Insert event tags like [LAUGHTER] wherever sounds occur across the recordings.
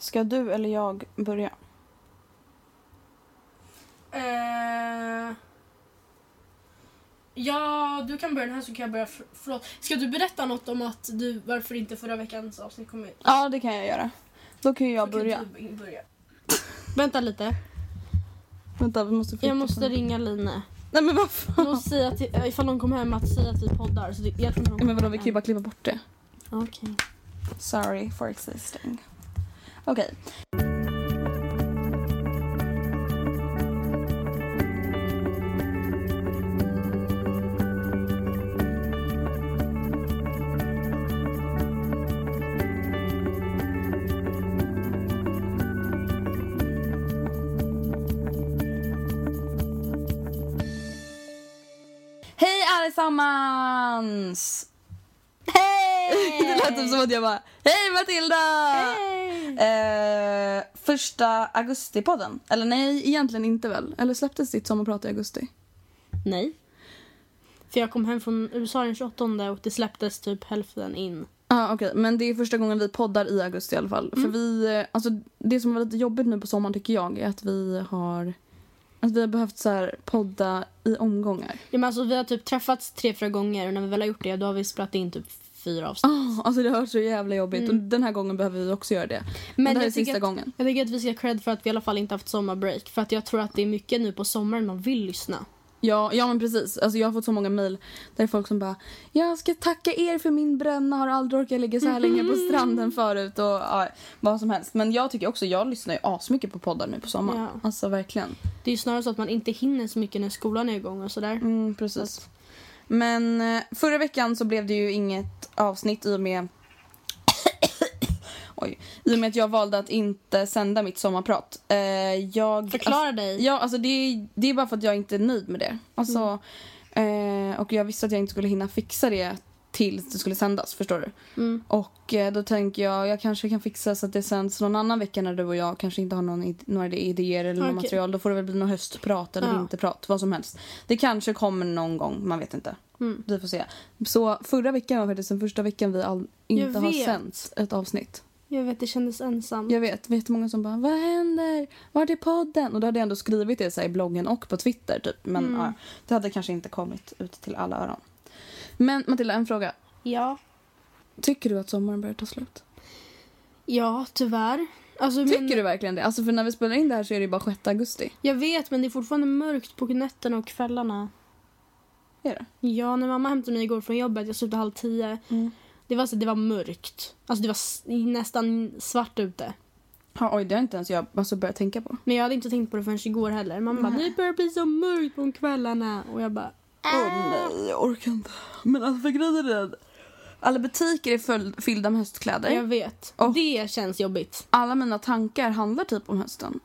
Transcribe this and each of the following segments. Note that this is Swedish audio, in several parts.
Ska du eller jag börja? Eh, ja, du kan börja den här så kan jag börja. För, förlåt. Ska du berätta något om att du, varför inte förra veckans avsnitt kom ut? Ja, det kan jag göra. Då kan ju jag Så kan börja. du börja. Vänta lite. Vänta, vi måste Jag måste på- ringa Line. Nej men vad Jag fan. måste säga till, eh, ifall de kommer hem att säga att vi poddar. Så det, jag tror de Men vadå, vi kan ju bara klippa bort det. Okej. Sorry for existing. Okej. Hej allesammans! Hej! [LAUGHS] det lät typ som att jag bara Hej Matilda! Eh, första augustipodden. Eller nej, egentligen inte väl? Eller släpptes ditt sommarprat i augusti? Nej. För jag kom hem från USA den 28 och det släpptes typ hälften in. Ja ah, okej, men det är första gången vi poddar i augusti i alla fall. För vi, eh, alltså det som var lite jobbigt nu på sommaren tycker jag är att vi har att vi har behövt så här podda i omgångar. Ja, men alltså, vi har typ träffats tre, fyra gånger och när vi väl har gjort det då har vi spelat in typ fyra avsnitt. Oh, alltså det har varit så jävla jobbigt och den här gången behöver vi också göra det. Men, det här är sista att, gången. Jag tycker att vi ska cred för att vi i alla fall inte haft sommarbreak. För att jag tror att det är mycket nu på sommaren man vill lyssna. Ja, ja men precis. Alltså jag har fått så många mejl där folk som bara Jag ska tacka er för min bränna, har aldrig orkat ligga så här [LAUGHS] länge på stranden förut och ja, vad som helst. Men jag tycker också, jag lyssnar ju asmycket på poddar nu på sommaren. Ja. Alltså verkligen. Det är snarare så att man inte hinner så mycket när skolan är igång och sådär. Mm, precis. Men eh, förra veckan så blev det ju inget avsnitt i och med [COUGHS] Oj. I och med att jag valde att inte sända mitt sommarprat. Eh, jag, Förklara alltså, dig. Ja, alltså det, är- det är bara för att jag inte är nöjd med det. Alltså, eh, och jag visste att jag inte skulle hinna fixa det tills det skulle sändas, förstår du? Mm. Och eh, då tänker jag, jag kanske kan fixa så att det sänds någon annan vecka när du och jag kanske inte har någon, id- några idéer eller Okej. material. Då får det väl bli något höstprat eller Ja. vinterprat, vad som helst. Det kanske kommer någon gång, man vet inte. Mm. Vi får se. Så förra veckan var faktiskt den första veckan vi all, inte har sänt ett avsnitt. Jag vet, det kändes ensam. Jag vet, vet många som bara Vad händer? Vart är podden? Och då hade jag ändå skrivit det så i bloggen och på Twitter typ. Men Mm. ja, det hade kanske inte kommit ut till alla öron. Men Matilda, en fråga. Ja. Tycker du att sommaren börjar ta slut? Ja, tyvär. Alltså, Tycker men, du verkligen det? Alltså för när vi spelar in det här så är det ju bara 6 augusti. Jag vet, men det är fortfarande mörkt på nätterna och kvällarna. Är det? Ja, när mamma hämtade mig igår från jobbet, jag slutade halv tio. Mm. Det var, så, det var mörkt. Alltså det var nästan svart ute. Ja, oj, det har inte ens jag alltså, börjat tänka på. Men jag hade inte tänkt på det förrän igår heller. Mamma bara, det börjar bli så mörkt på kvällarna. Och jag bara, Åh nej, jag orkar inte. Men alltså för grejen är att alla butiker är full, fyllda med höstkläder. jag vet. Och- Det känns jobbigt. Alla mina tankar handlar typ om hösten.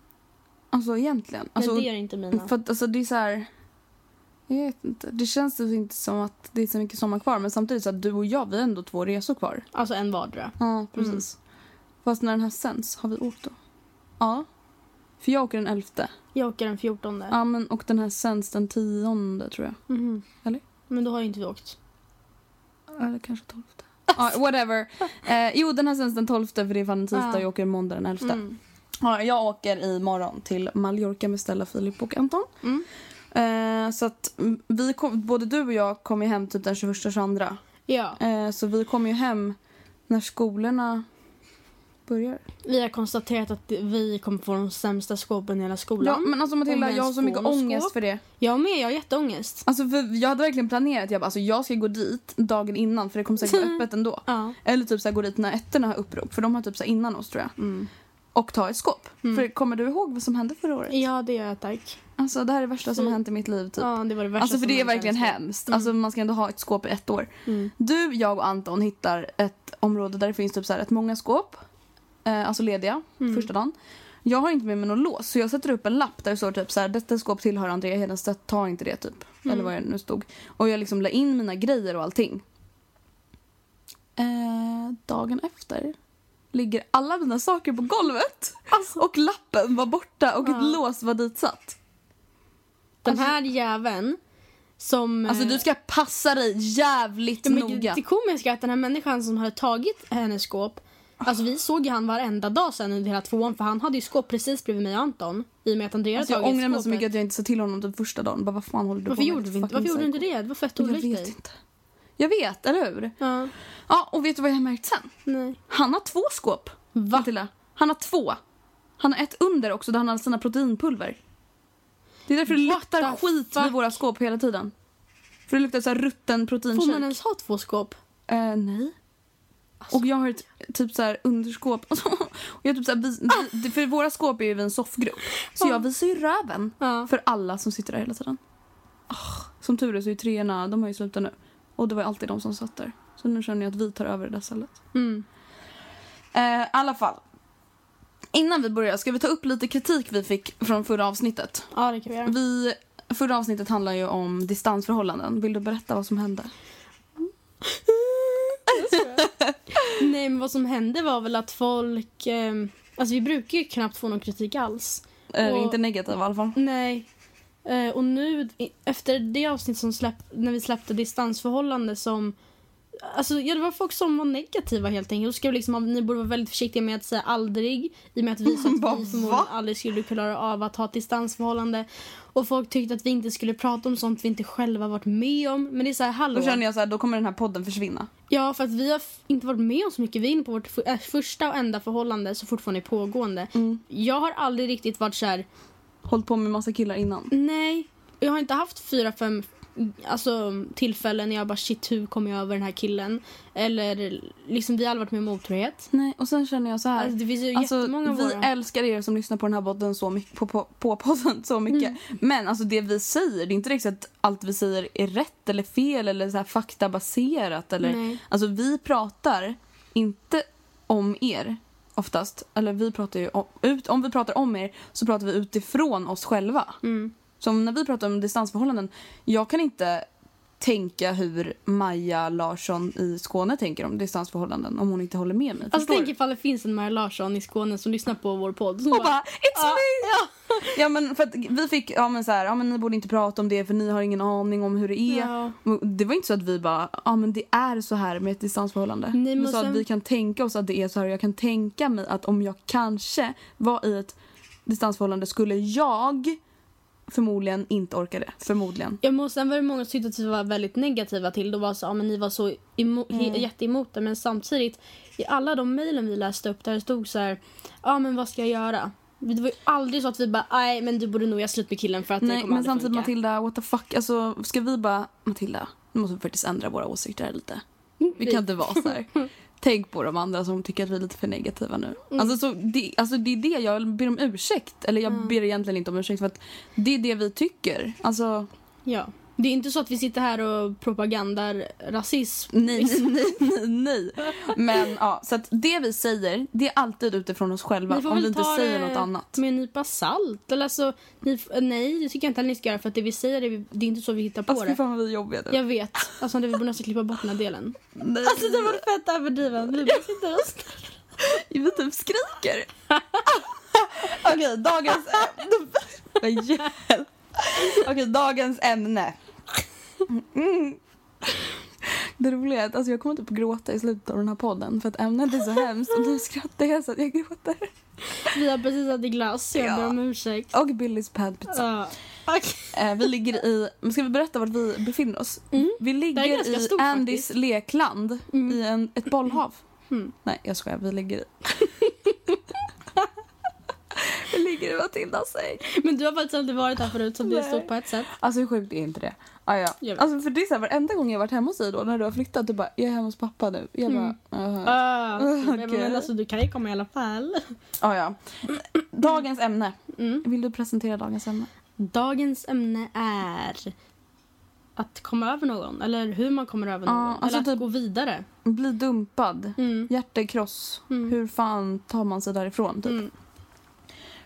Alltså egentligen. Alltså, men det är inte mina. För att alltså det är så här... Jag vet inte. Det känns typ inte som att det är så mycket sommar kvar. Men samtidigt så att du och jag, vi har ändå två resor kvar. Alltså en vardera. Ja, precis. Fast när den här sänds, har vi åkt då? Ja. För jag åker den elfte. Jag åker den 14. Ja, men och den här sänds den tionde tror jag. Mhm. Eller? Men då har ju inte vi åkt. Eller kanske tolfte. Ja, whatever. [LAUGHS] Eh, jo, den här sänds den tolfte för det är fan en tisdag och jag åker måndag den elfte. Mm. Ja, jag åker imorgon till Mallorca med Stella, Filip och Anton. Mm. Eh, så att mm, vi kom, både du och jag kommer hem typ den 21 22 Ja, eh, Så vi kommer ju hem när skolorna börjar. vi har konstaterat att vi kommer få de sämsta skåpen i hela skolan. Ja, men alltså Matilda, jag har så mycket ångest för det. Jag med, jag har jätteångest. Alltså för jag hade verkligen planerat, jag bara, alltså jag ska gå dit dagen innan för det kommer säkert vara [LAUGHS] öppet ändå. Ja. Eller typ så här, gå dit när ettorna har upprop, för de har typ så här innan oss tror jag. Och ta ett skåp. För kommer du ihåg vad som hände förra året? ja, det gör jag tack. Alltså det här är det värsta som har hänt i mitt liv typ. Ja, det var det värsta Alltså för det är verkligen ens liv. hemskt. Alltså man ska ändå ha ett skåp i ett år. Du, jag och Anton hittar ett område där det finns typ så här rätt många skåp. Eh, alltså lediga, första dagen. Jag har inte med mig någon lås så jag sätter upp en lapp där det står typ så här detta skåp tillhör Andrea Hedenstedt, ta inte det typ. Eller vad det nu stod. Och jag liksom la in mina grejer och allting. Eh, dagen efter ligger alla mina saker på golvet. Och lappen var borta och ett lås var ditsatt. Den här jäveln som... Alltså eh, du ska passa dig jävligt ja, men noga. Det komiska är att den här människan som hade tagit hennes skåp Alltså vi såg ju han varenda dag sen under hela tvåan för han hade ju skåp precis bredvid mig och Anton. I och med att Andrea Alltså jag ångrar mig så mycket att jag inte sa till honom den första dagen. Bara, vad fan håller du Varför på med? gjorde, vi inte, varför gjorde du inte det? Det var fett Jag vet inte. Jag vet, eller hur? Ja, Ja, och vet du vad jag har märkt sen? nej. Han har två skåp. Va? Matilda. Han har två. Han har ett under också där han har sina proteinpulver. Det är därför det luktar skit fuck? vid våra skåp hela tiden. För det luktar så här rutten Får proteinshake. man ens ha två skåp? Eh, nej. Alltså. Och jag har ett typ så här underskåp. [LAUGHS] och jag typ så här, vi- för våra skåp är ju en soffgrupp. Så jag visar ju röven för alla som sitter där hela tiden. Ah, som tur är så är treorna, de har ju slutat nu. Och det var alltid de som satt där. Så nu känner jag att vi tar över det där stället. Mm. Eh, alla fall. Innan vi börjar ska vi ta upp lite kritik vi fick från förra avsnittet. Ja, det kan vi göra. Vi, förra avsnittet handlar ju om distansförhållanden. Vill du berätta vad som hände? [LAUGHS] [LAUGHS] Nej, men vad som hände var väl att folk... Eh, alltså vi brukar ju knappt få någon kritik alls. Eh, Och- inte negativ i alla fall. Nej. Eh, och nu, efter det avsnitt som släpp, när vi släppte distansförhållande som... Alltså, ja, det var folk som var negativa helt enkelt. Och skrev liksom ni borde vara väldigt försiktiga med att säga aldrig. I och med att vi sa att [LAUGHS] vi förmodligen aldrig skulle klara av att ha ett distansförhållande. Och folk tyckte att vi inte skulle prata om sånt vi inte själva varit med om. Men det är så här, hallå. Då känner jag så här, då kommer den här podden försvinna. Ja, för att vi har inte varit med om så mycket. Vi är inne på vårt äh, första och enda förhållande som fortfarande är pågående. Mm. Jag har aldrig riktigt varit så här. Hållit på med massa killar innan. Nej, jag har inte haft fyra, fem alltså, tillfällen när jag bara shit hur kommer jag över den här killen? Eller liksom vi har aldrig varit med om otrohet. Nej, och sen känner jag så här. Alltså, det finns ju Alltså, jättemånga vi våra. älskar er som lyssnar på den här podden så mycket, på, på, på podden så mycket. Mm. Men alltså det vi säger, det är inte riktigt att allt vi säger är rätt eller fel eller så här faktabaserat. Eller, Nej. alltså vi pratar inte om er oftast. Eller vi pratar ju om, ut, om vi pratar om er så pratar vi utifrån oss själva. Mm. Som när vi pratar om distansförhållanden, jag kan inte tänka hur Maja Larsson i Skåne tänker om distansförhållanden om hon inte håller med mig. Alltså tänk ifall det finns en Maja Larsson i Skåne som lyssnar på vår podd. Som Och bara, it's Ja, me! [LAUGHS] Ja. men för att vi fick, ja men så här, ja men ni borde inte prata om det för ni har ingen aning om hur det är. Ja. Det var inte så att vi bara, ja men det är så här med ett distansförhållande. Nej, men sa sen- att vi kan tänka oss att det är så här och jag kan tänka mig att om jag kanske var i ett distansförhållande skulle jag förmodligen inte orka det. Förmodligen. Ja, men sen var det många som tyckte att vi var väldigt negativa till det. var så, ja, men ni var så emo- he- jätteemot det. Men samtidigt, i alla de mejlen vi läste upp där det stod så här, ja men vad ska jag göra? Det var ju aldrig så att vi bara, nej men du borde nog göra slut med killen för att det Nej kommer men samtidigt funka. Matilda, what the fuck. Alltså ska vi bara, Matilda, nu måste vi faktiskt ändra våra åsikter lite. Vi kan inte vara så här. [LAUGHS] Tänk på de andra som tycker att vi är lite för negativa nu. Mm. Alltså, så det, alltså det är det jag ber om ursäkt. Eller jag ber egentligen inte om ursäkt för att det är det vi tycker. Alltså Ja. Det är inte så att vi sitter här och propagandar rasism. Nej, nej, nej, nej. Men ja, så att det vi säger, det är alltid utifrån oss själva. Ni får Om väl vi inte ta säger det något annat. med en nypa salt. Eller alltså, ni, nej, det tycker jag inte att ni ska göra. För att det vi säger, är, det är inte så vi hittar på Alltså det. fan vad vi är jobbiga nu. Jag vet. Alltså, det vi borde nästan klippa bort den här delen. Nej. Alltså, det var fett överdrivet. Vi bara sitter och Vi typ skriker. [LAUGHS] Okej, dagens... [LAUGHS] Vad hjälp. Okej, dagens ämne. Mm. Det roliga är att alltså, jag kommer typ gråta i slutet av den här podden för att ämnet är så hemskt och nu skrattar jag så att jag gråter. Vi har precis ätit glass. Jag Ja. ber om ursäkt. Och Billys padpizza. Ja. Okej. Eh, vi ligger i... Ska vi berätta vart vi befinner oss? Mm. Vi ligger i stort, Andys faktiskt. lekland Mm. i en, ett bollhav. Mm. Nej, jag skojar. Vi ligger i... i Matildas säng. Men du har faktiskt aldrig varit här förut är Nej. stort på ett sätt. Alltså hur sjukt är inte det? Ah, ja. Alltså för det är så här, varenda gång jag varit hemma hos dig då när du har flyttat, du bara jag är hemma hos pappa nu. Jag bara, Mm. uh Ah, [LAUGHS] Okej. Men alltså du kan ju komma i alla fall. ah, ja. Dagens ämne. Mm. Vill du presentera dagens ämne? Dagens ämne är att komma över någon. Eller hur man kommer över Ja, någon. alltså eller att typ- gå vidare. Bli dumpad. Mm. Hjärtekross. Mm. Hur fan tar man sig därifrån? Typ? Mm.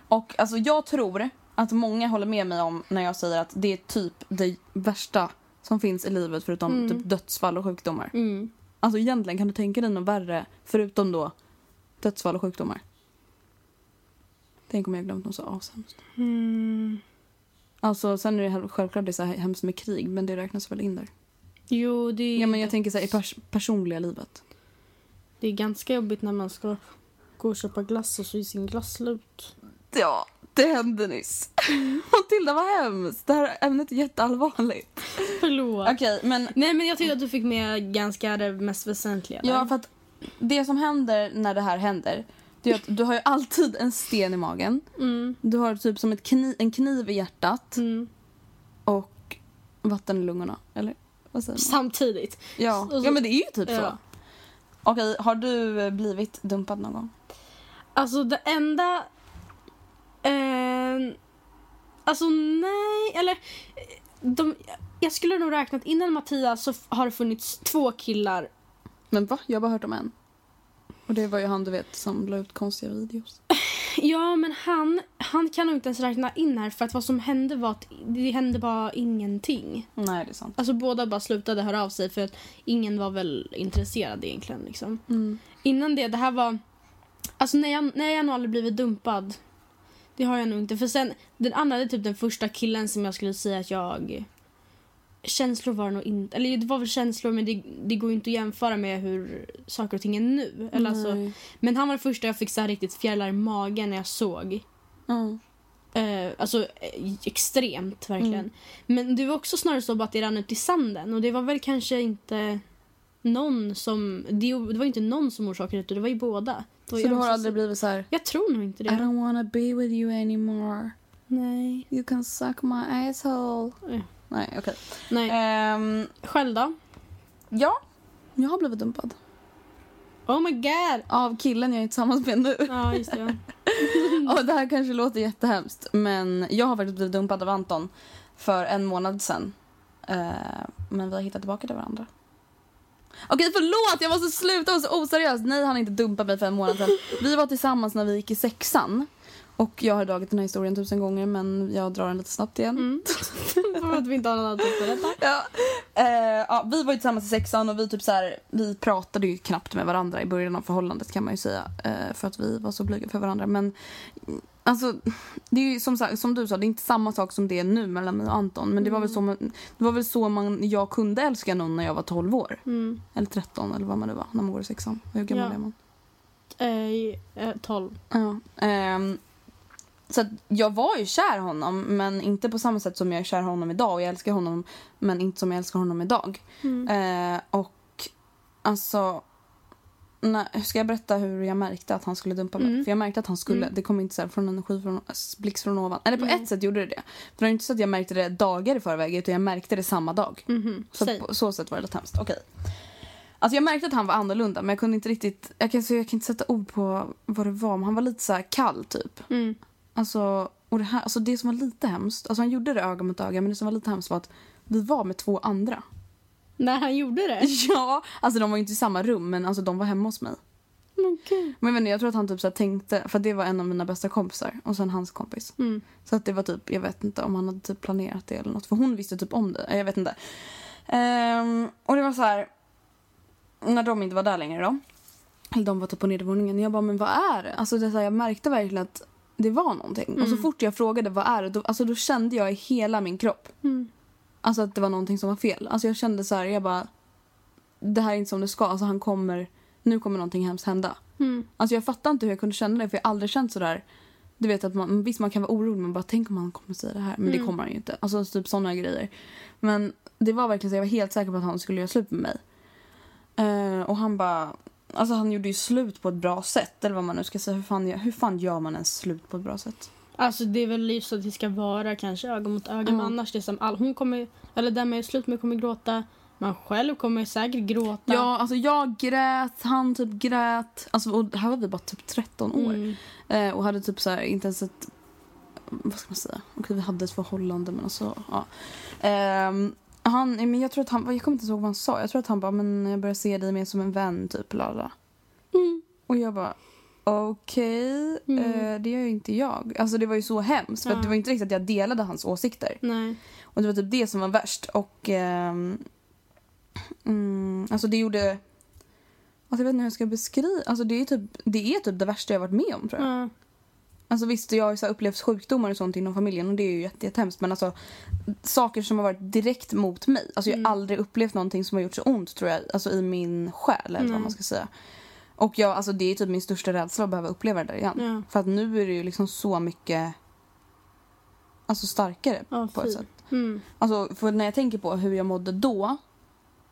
Och alltså jag tror att många håller med mig om när jag säger att det är typ det värsta som finns i livet förutom Mm. typ dödsfall och sjukdomar. Mm. Alltså egentligen kan du tänka dig något värre förutom då dödsfall och sjukdomar? Tänk om jag glömt något så ashemskt. Mm. Alltså sen är det själv- självklart det är så här hemskt med krig men det räknas väl in där. Jo, det är, Ja men jag tänker så här, i pers- personliga livet. det är ganska jobbigt när man ska gå och köpa glass och så är sin glass slut. Ja, det hände nyss. [LAUGHS] Matilda vad hemskt. Det här ämnet är jätteallvarligt. Förlåt. Okej men Nej men jag tyckte att du fick med ganska det mest väsentliga. där. Ja, för att det som händer när det här händer det är att du har ju alltid en sten i magen. Mm. Du har typ som ett kni- en kniv i hjärtat Mm. och vatten i lungorna. Eller vad säger man? Samtidigt. Ja. Så- ja, men det är ju typ så. Ja. Okej, har du blivit dumpad någon gång? Alltså det enda... Eh, alltså nej, eller... De, jag skulle nog räknat innan Mattias så har det funnits två killar. Men va? Jag har bara hört om en. Och det var ju han du vet som la ut konstiga videos. [LAUGHS] Ja, men han, han kan nog inte ens räkna in här för att vad som hände var att det hände bara ingenting. Nej, det är sant. Alltså båda bara slutade höra av sig för att ingen var väl intresserad egentligen liksom. Mm. Innan det, det här var... Alltså nej, jag, nej, jag har nog aldrig blivit dumpad. Det har jag nog inte. För sen, den andra är typ den första killen som jag skulle säga att jag... Känslor var det nog inte... Eller det var väl känslor men det, det går inte att jämföra med hur saker och ting är nu. Eller alltså, men han var den första jag fick så här riktigt fjärilar i magen när jag såg. Ja. Eh, alltså eh, extremt verkligen. Mm. Men det var också snarare så att det rann ut i sanden. Och det var väl kanske inte någon som... Det, var inte någon som orsakade det, det var ju båda. Så var ju du har aldrig blivit så här. Jag tror nog inte I det. don't wanna be with you anymore. Nej. You can suck my asshole. Nej, okej. Nej. Ehm, Själv då? ja, jag har blivit dumpad. Oh my god! Av killen jag är tillsammans med nu. Ja, just det. [LAUGHS] Och det här kanske låter jättehemskt men jag har faktiskt blivit dumpad av Anton för en månad sedan. Eh, men vi har hittat tillbaka till varandra. Okej förlåt, jag måste sluta vara så oseriös. Nej han har inte dumpat mig för en månad sedan. Vi var tillsammans när vi gick i sexan. Och jag har dragit den här historien tusen gånger men jag drar den lite snabbt igen. Mm. [LAUGHS] För att vi inte har någon annan tid detta. Ja. Eh, ja, vi var ju tillsammans i sexan och vi, typ så här, vi pratade ju knappt med varandra i början av förhållandet kan man ju säga. Eh, för att vi var så blyga för varandra. Men alltså, det är ju som, som du sa, det är inte samma sak som det är nu mellan mig och Anton. Men det var väl så man, det var väl så man, jag kunde älska någon när jag var 12 år. Mm. Eller 13 eller vad man nu var när man går i sexan. Hur gammal Ja. är man? Eh, eh, 12. Ja. ehm, så jag var ju kär i honom men inte på samma sätt som jag är kär i honom idag. Och jag älskar honom men inte som jag älskar honom idag. Mm. Eh, och alltså... Nej, ska jag berätta hur jag märkte att han skulle dumpa mig? Mm. För jag märkte att han skulle. Mm. Det kom inte så här från energi från blixt från ovan. Eller på Mm. ett sätt gjorde det det. För det var inte så att jag märkte det dagar i förväg utan jag märkte det samma dag. Mhm. Så Säg. på så sätt var det lite hemskt. Okej. Alltså jag märkte att han var annorlunda men jag kunde inte riktigt... Jag kan, jag kan inte sätta ord på vad det var men han var lite så här kall typ. Mm. Alltså, och det, här, alltså det som var lite hemskt, alltså han gjorde det öga mot öga men det som var lite hemskt var att Vi var med två andra. När han gjorde det? [LAUGHS] Ja, alltså de var inte i samma rum men alltså de var hemma hos mig. Men gud. Men jag, inte, jag tror att han typ så tänkte, för det var en av mina bästa kompisar och sen hans kompis. Mm. Så att det var typ, jag vet inte om han hade typ planerat det eller något. För hon visste typ om det, jag vet inte. Ehm, och det var så här, när de inte var där längre då. Eller de var typ på nedervåningen. Jag bara, men vad är det? Alltså det så här, jag märkte verkligen att det var någonting. Och så fort jag frågade vad är det, då, alltså då kände jag i hela min kropp. Mm. Alltså att det var någonting som var fel. Alltså jag kände så här, jag bara, det här är inte som det ska. Alltså han kommer, nu kommer någonting hemskt hända. Mm. Alltså jag fattar inte hur jag kunde känna det för jag har aldrig känt sådär. Du vet att man, visst man kan vara orolig men bara tänk om han kommer säga det här. Men det kommer han ju inte. Alltså typ sådana grejer. Men det var verkligen så jag var helt säker på att han skulle göra slut med mig. Eh, och han bara, alltså han gjorde ju slut på ett bra sätt. Eller vad man nu ska säga. Hur fan, hur fan gör man ens slut på ett bra sätt? Alltså det är väl just att det ska vara kanske öga mot öga. Ja. Men annars det är som all, hon kommer, eller den med slut med kommer gråta. Man själv kommer säkert gråta. Ja, alltså jag grät, han typ grät. Alltså, och här var vi bara typ 13 år. Mm. Eh, och hade typ så här, inte ens ett... Vad ska man säga? Okej, vi hade ett förhållande men alltså, ja. Ehm, han, men jag tror att han, jag kommer inte ihåg vad han sa. Jag tror att han bara, men jag börjar se dig mer som en vän typ, lala. Mm. Och jag bara, okej, Mm. eh, det gör ju inte jag. Alltså det var ju så hemskt för Ja. det var inte riktigt att jag delade hans åsikter. Nej. Och det var typ det som var värst. Och ehm, mm, alltså det gjorde... Alltså jag vet inte hur jag ska beskriva. Alltså det är typ det, är typ det värsta jag varit med om tror jag. Ja. Alltså visst, jag har så upplevt sjukdomar och sånt inom familjen och det är ju jätte, jättehemskt. Men alltså saker som har varit direkt mot mig. Alltså jag har Mm. aldrig upplevt någonting som har gjort så ont tror jag. Alltså i min själ eller vad man ska säga. Och jag, alltså det är typ min största rädsla att behöva uppleva det där igen. Ja. För att nu är det ju liksom så mycket Alltså starkare Ja, på ett sätt. Mm. Alltså för när jag tänker på hur jag mådde då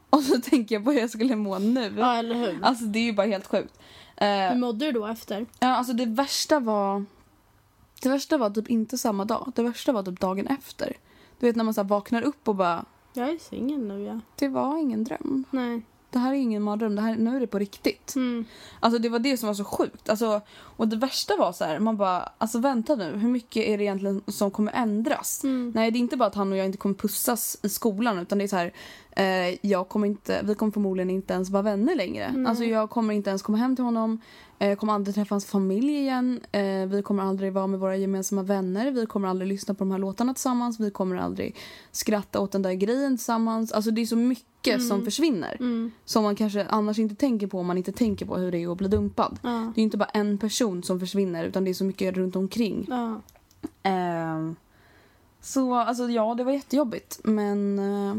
och så [LAUGHS] tänker jag på hur jag skulle må nu. ja, eller hur? Alltså det är ju bara helt sjukt. Eh, Hur mådde du då efter? Ja, alltså det värsta var... Det värsta var typ inte samma dag. Det värsta var typ dagen efter. Du vet när man så vaknar upp och bara... Jag är singel nu ja. Det var ingen dröm. Nej. Det här är ingen mardröm. Det här, nu är det på riktigt. Mm. Alltså det var det som var så sjukt. Alltså, och det värsta var så här, man bara, alltså vänta nu, hur mycket är det egentligen som kommer ändras? Mm. Nej, det är inte bara att han och jag inte kommer pussas i skolan utan det är så här, eh, jag kommer inte, vi kommer förmodligen inte ens vara vänner längre. Nej. Alltså jag kommer inte ens komma hem till honom, jag kommer aldrig träffa hans familj igen, eh, vi kommer aldrig vara med våra gemensamma vänner, vi kommer aldrig lyssna på de här låtarna tillsammans, vi kommer aldrig skratta åt den där grejen tillsammans. Alltså det är så mycket som försvinner. Mm. Som man kanske annars inte tänker på om man inte tänker på hur det är att bli dumpad. Ja. Det är inte bara en person som försvinner utan det är så mycket runt omkring. Ja. Ehm, så alltså ja, det var jättejobbigt. Men uh,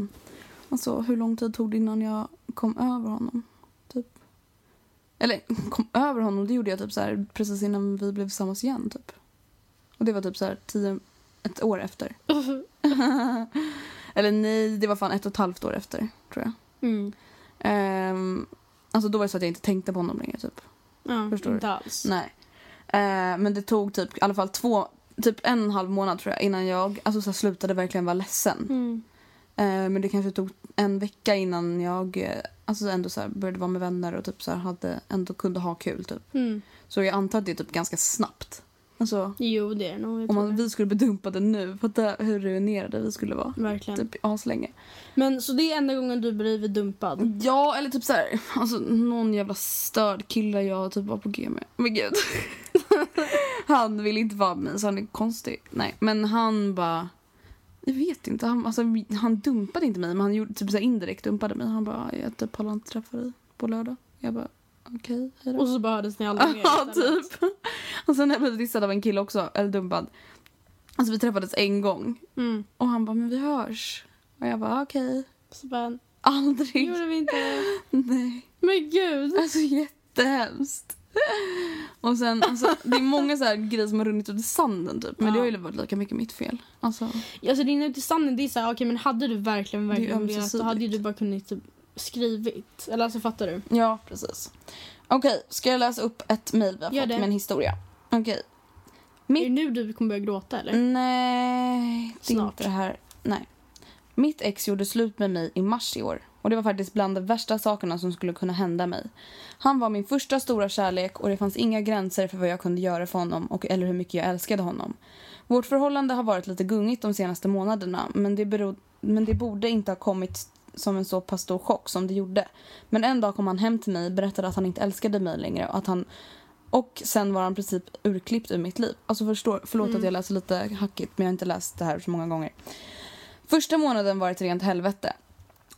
alltså hur lång tid tog det innan jag kom över honom? Eller kom över honom, det gjorde jag typ så här precis innan vi blev tillsammans igen typ. Och det var typ så här tio, ett år efter. [LAUGHS] Eller nej, det var fan ett och ett halvt år efter tror jag. Mm. Ehm, alltså då var det så att jag inte tänkte på honom längre typ. Ja, Förstår du? inte alls. Nej. Eh, men det tog typ i alla fall två, typ en halv månad tror jag innan jag alltså, så här, slutade verkligen vara ledsen. Mm. Eh, men det kanske tog en vecka innan jag eh, alltså, ändå så började vara med vänner och typ så hade, ändå kunde ha kul. Typ. Mm. Så jag antar att det är typ ganska snabbt. Alltså, Jo, det är nog. om man, vi skulle bli dumpade nu, fatta hur ruinerade vi skulle vara. Verkligen. Typ aslänge. Men så det är enda gången du blivit dumpad? Ja, eller typ så här, alltså någon jävla störd kille jag typ var på G med. Men gud. [LAUGHS] han vill inte vara med mig så han är konstig. Nej, men han bara... Jag vet inte. Han, alltså, han dumpade inte mig men han gjorde typ så indirekt dumpade mig. Han bara, jag typ pallar inte träffa dig på lördag. Jag bara, okej, hejdå. Och så bara hördes ni aldrig mer Ja, typ. Och sen har jag dissad av en kille också, eller dumpad. Alltså vi träffades en gång. Mm. Och han bara, men vi hörs. Och jag bara, okej. Så bara, Aldrig. gjorde vi inte? [LAUGHS] Nej. Men gud! Alltså jättehemskt. [LAUGHS] Och sen, alltså, det är många så här grejer som har runnit ut i sanden typ. Men Ja. det har ju varit lika mycket mitt fel. Alltså, Alltså din ut i sanden, det är såhär, okej men hade du verkligen, verkligen velat, ömsesidigt. hade du bara kunnat typ skrivit. Eller alltså fattar du? ja, precis. Okej, ska jag läsa upp ett mejl vi har Gör fått det. med en historia? Okej. Är det nu du kommer börja gråta eller? Nej, det är Snart. inte det här. Nej. Mitt ex gjorde slut med mig i mars i år. Och det var faktiskt bland de värsta sakerna som skulle kunna hända mig. Han var min första stora kärlek och det fanns inga gränser för vad jag kunde göra för honom och eller hur mycket jag älskade honom. Vårt förhållande har varit lite gungigt de senaste månaderna men det beror, men det borde inte ha kommit som en så pass stor chock som det gjorde. Men en dag kom han hem till mig och berättade att han inte älskade mig längre och att han och sen var han i princip urklippt ur mitt liv. Alltså förstår, förlåt att jag läser lite hackigt men jag har inte läst det här så många gånger. Första månaden var ett rent helvete.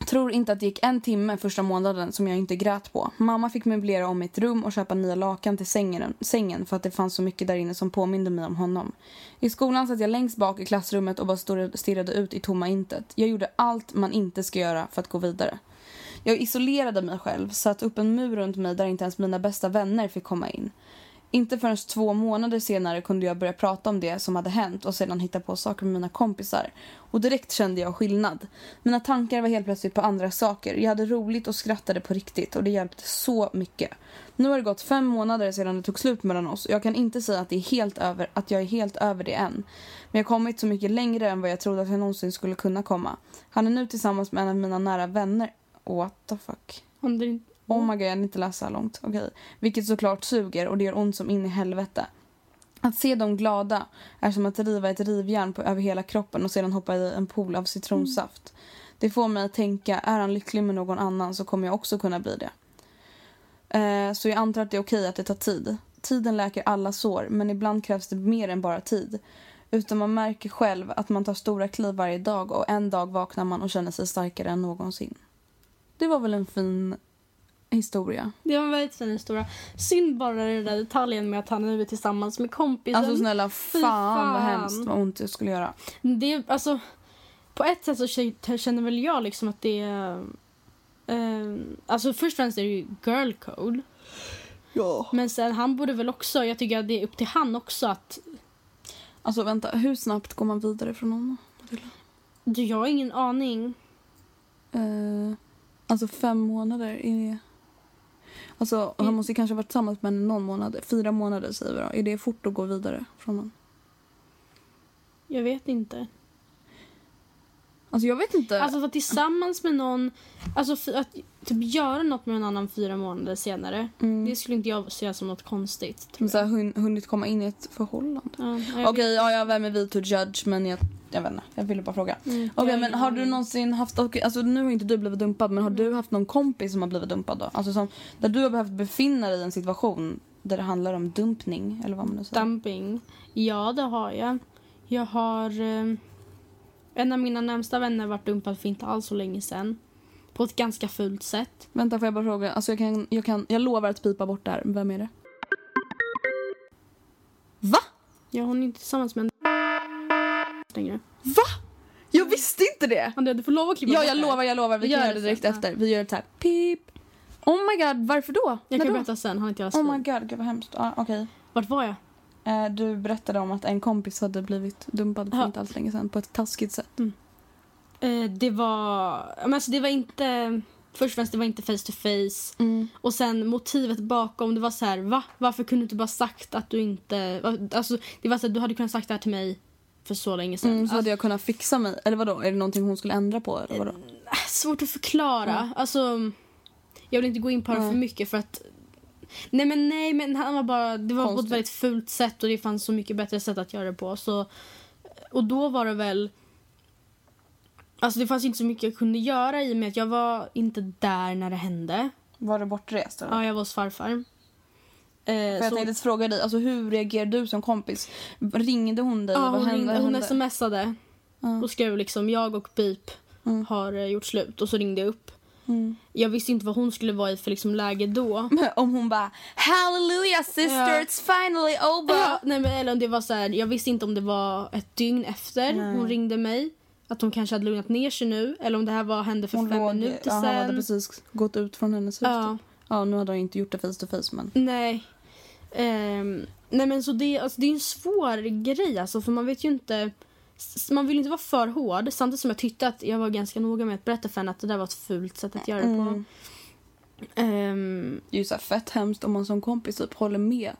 Tror inte att det gick en timme första månaden som jag inte grät på. Mamma fick möblera om mitt rum och köpa nya lakan till sängen, sängen för att det fanns så mycket där inne som påminde mig om honom. I skolan satt jag längst bak i klassrummet och bara stod- stirrade ut i tomma intet. Jag gjorde allt man inte ska göra för att gå vidare. Jag isolerade mig själv, satt upp en mur runt mig där inte ens mina bästa vänner fick komma in. Inte förrän två månader senare kunde jag börja prata om det som hade hänt och sedan hitta på saker med mina kompisar. Och direkt kände jag skillnad. Mina tankar var helt plötsligt på andra saker. Jag hade roligt och skrattade på riktigt och det hjälpte så mycket. Nu har det gått fem månader sedan det tog slut mellan oss och jag kan inte säga att, det är helt över, att jag är helt över det än. Men jag har kommit så mycket längre än vad jag trodde att jag någonsin skulle kunna komma. Han är nu tillsammans med en av mina nära vänner. What the fuck? Om inte... Oh my god, jag hade inte läst så här långt. Okej. Vilket såklart suger och det gör ont som in i helvete. Att se dem glada är som att riva ett rivjärn på, över hela kroppen och sedan hoppa i en pool av citronsaft. Det får mig att tänka, är han lycklig med någon annan så kommer jag också kunna bli det. Eh, så jag antar att det är okej att det tar tid. Tiden läker alla sår, men ibland krävs det mer än bara tid. Utan man märker själv att man tar stora kliv varje dag och en dag vaknar man och känner sig starkare än någonsin. Det var väl en fin historia. Det var en väldigt fin historia. Synd bara den där detaljen med att han nu är tillsammans med kompisen. Alltså snälla, fan, fan. vad hemskt vad ont det skulle göra. Det, alltså, på ett sätt så känner väl jag liksom att det är... Eh, alltså först och främst är det ju girl code. Ja. Men sen han borde väl också, jag tycker att det är upp till han också att... Alltså vänta, hur snabbt går man vidare från honom? Du, jag har ingen aning. Eh, alltså fem månader, är det... Alltså han måste ju kanske ha varit tillsammans med henne någon månad. Fyra månader säger vi då. Är det fort att gå vidare från honom? Jag vet inte. Alltså jag vet inte. Alltså att vara tillsammans med någon, alltså att typ göra något med en annan fyra månader senare. Mm. Det skulle inte jag se som något konstigt. Tror så här, hun, hunnit komma in i ett förhållande. Ja, Okej, vet- ja, jag vem är vi to judge men jag, jag vet inte. Jag ville bara fråga. Mm, Okej, men har du någonsin haft, alltså nu har inte du blivit dumpad men har du haft någon kompis som har blivit dumpad då? Alltså som, där du har behövt befinna dig i en situation där det handlar om dumpning eller vad man nu säger. Dumping. Ja, det har jag. Jag har... Eh, en av mina närmsta vänner varit dumpad för inte alls så länge sedan. På ett ganska fult sätt. Vänta får jag bara fråga, alltså jag kan, jag kan, jag lovar att pipa bort det här. Vem är det? Va? Ja, hon är inte tillsammans med en längre. Va? Jag visste inte det! Andrea, du får lov att klippa Ja, jag lovar, jag lovar. Vi Vi kan gör göra det direkt sen, efter. Vi gör det här. Pip. Oh my god, varför då? Jag När kan då? berätta sen, har inte jag Oh my skrivit. god, gud vad hemskt. Ah, Okej. Vart var jag? Eh, du berättade om att en kompis hade blivit dumpad för Ja. inte alls länge sedan på ett taskigt sätt. Eh, det var... Men alltså det var inte... Först och främst, det var inte face to face. Och sen motivet bakom, det var så här, va? Varför kunde du inte bara sagt att du inte... Alltså, det var så här, du hade kunnat sagt det här till mig för så länge sedan. Mm, så Alltså, hade jag kunnat fixa mig. Eller vadå? Är det någonting hon skulle ändra på? Eller vadå? svårt att förklara. Alltså, jag vill inte gå in på det för mycket för att... Nej men nej, men han var bara... Det var på ett Konstigt. väldigt fult sätt och det fanns så mycket bättre sätt att göra det på. Så, och då var det väl... Alltså det fanns inte så mycket jag kunde göra i och med att jag var inte där när det hände. Var du bortrest? Eller? Ja, jag var hos farfar. Eh, För jag så, tänkte fråga dig, alltså, hur reagerade du som kompis? Ringde hon dig? ja, hon, hände? ringde, hon hände? smsade Ja. och skrev liksom jag och Pip Mm. har eh, gjort slut och så ringde jag upp. Mm. Jag visste inte vad hon skulle vara i för liksom läge då. Om hon bara Hallelujah sister, Ja. it's finally over. Ja, nej, men, eller om det var så här, jag visste inte om det var ett dygn efter Nej. hon ringde mig. Att hon kanske hade lugnat ner sig nu. Eller om det här var, hände för Hon fem låg, minuter ja, han hade precis gått ut från hennes hus. Ja, typ. ja, nu hade hon inte gjort det face to face men. nej. Ehm, nej men så det, alltså, det är en svår grej alltså. För man vet ju inte. Man vill inte vara för hård. Samtidigt som jag tyckte att jag var ganska noga med att berätta för henne att det där var ett fult sätt att göra det på. Ehm, Det är ju så fett hemskt om man som kompis typ håller med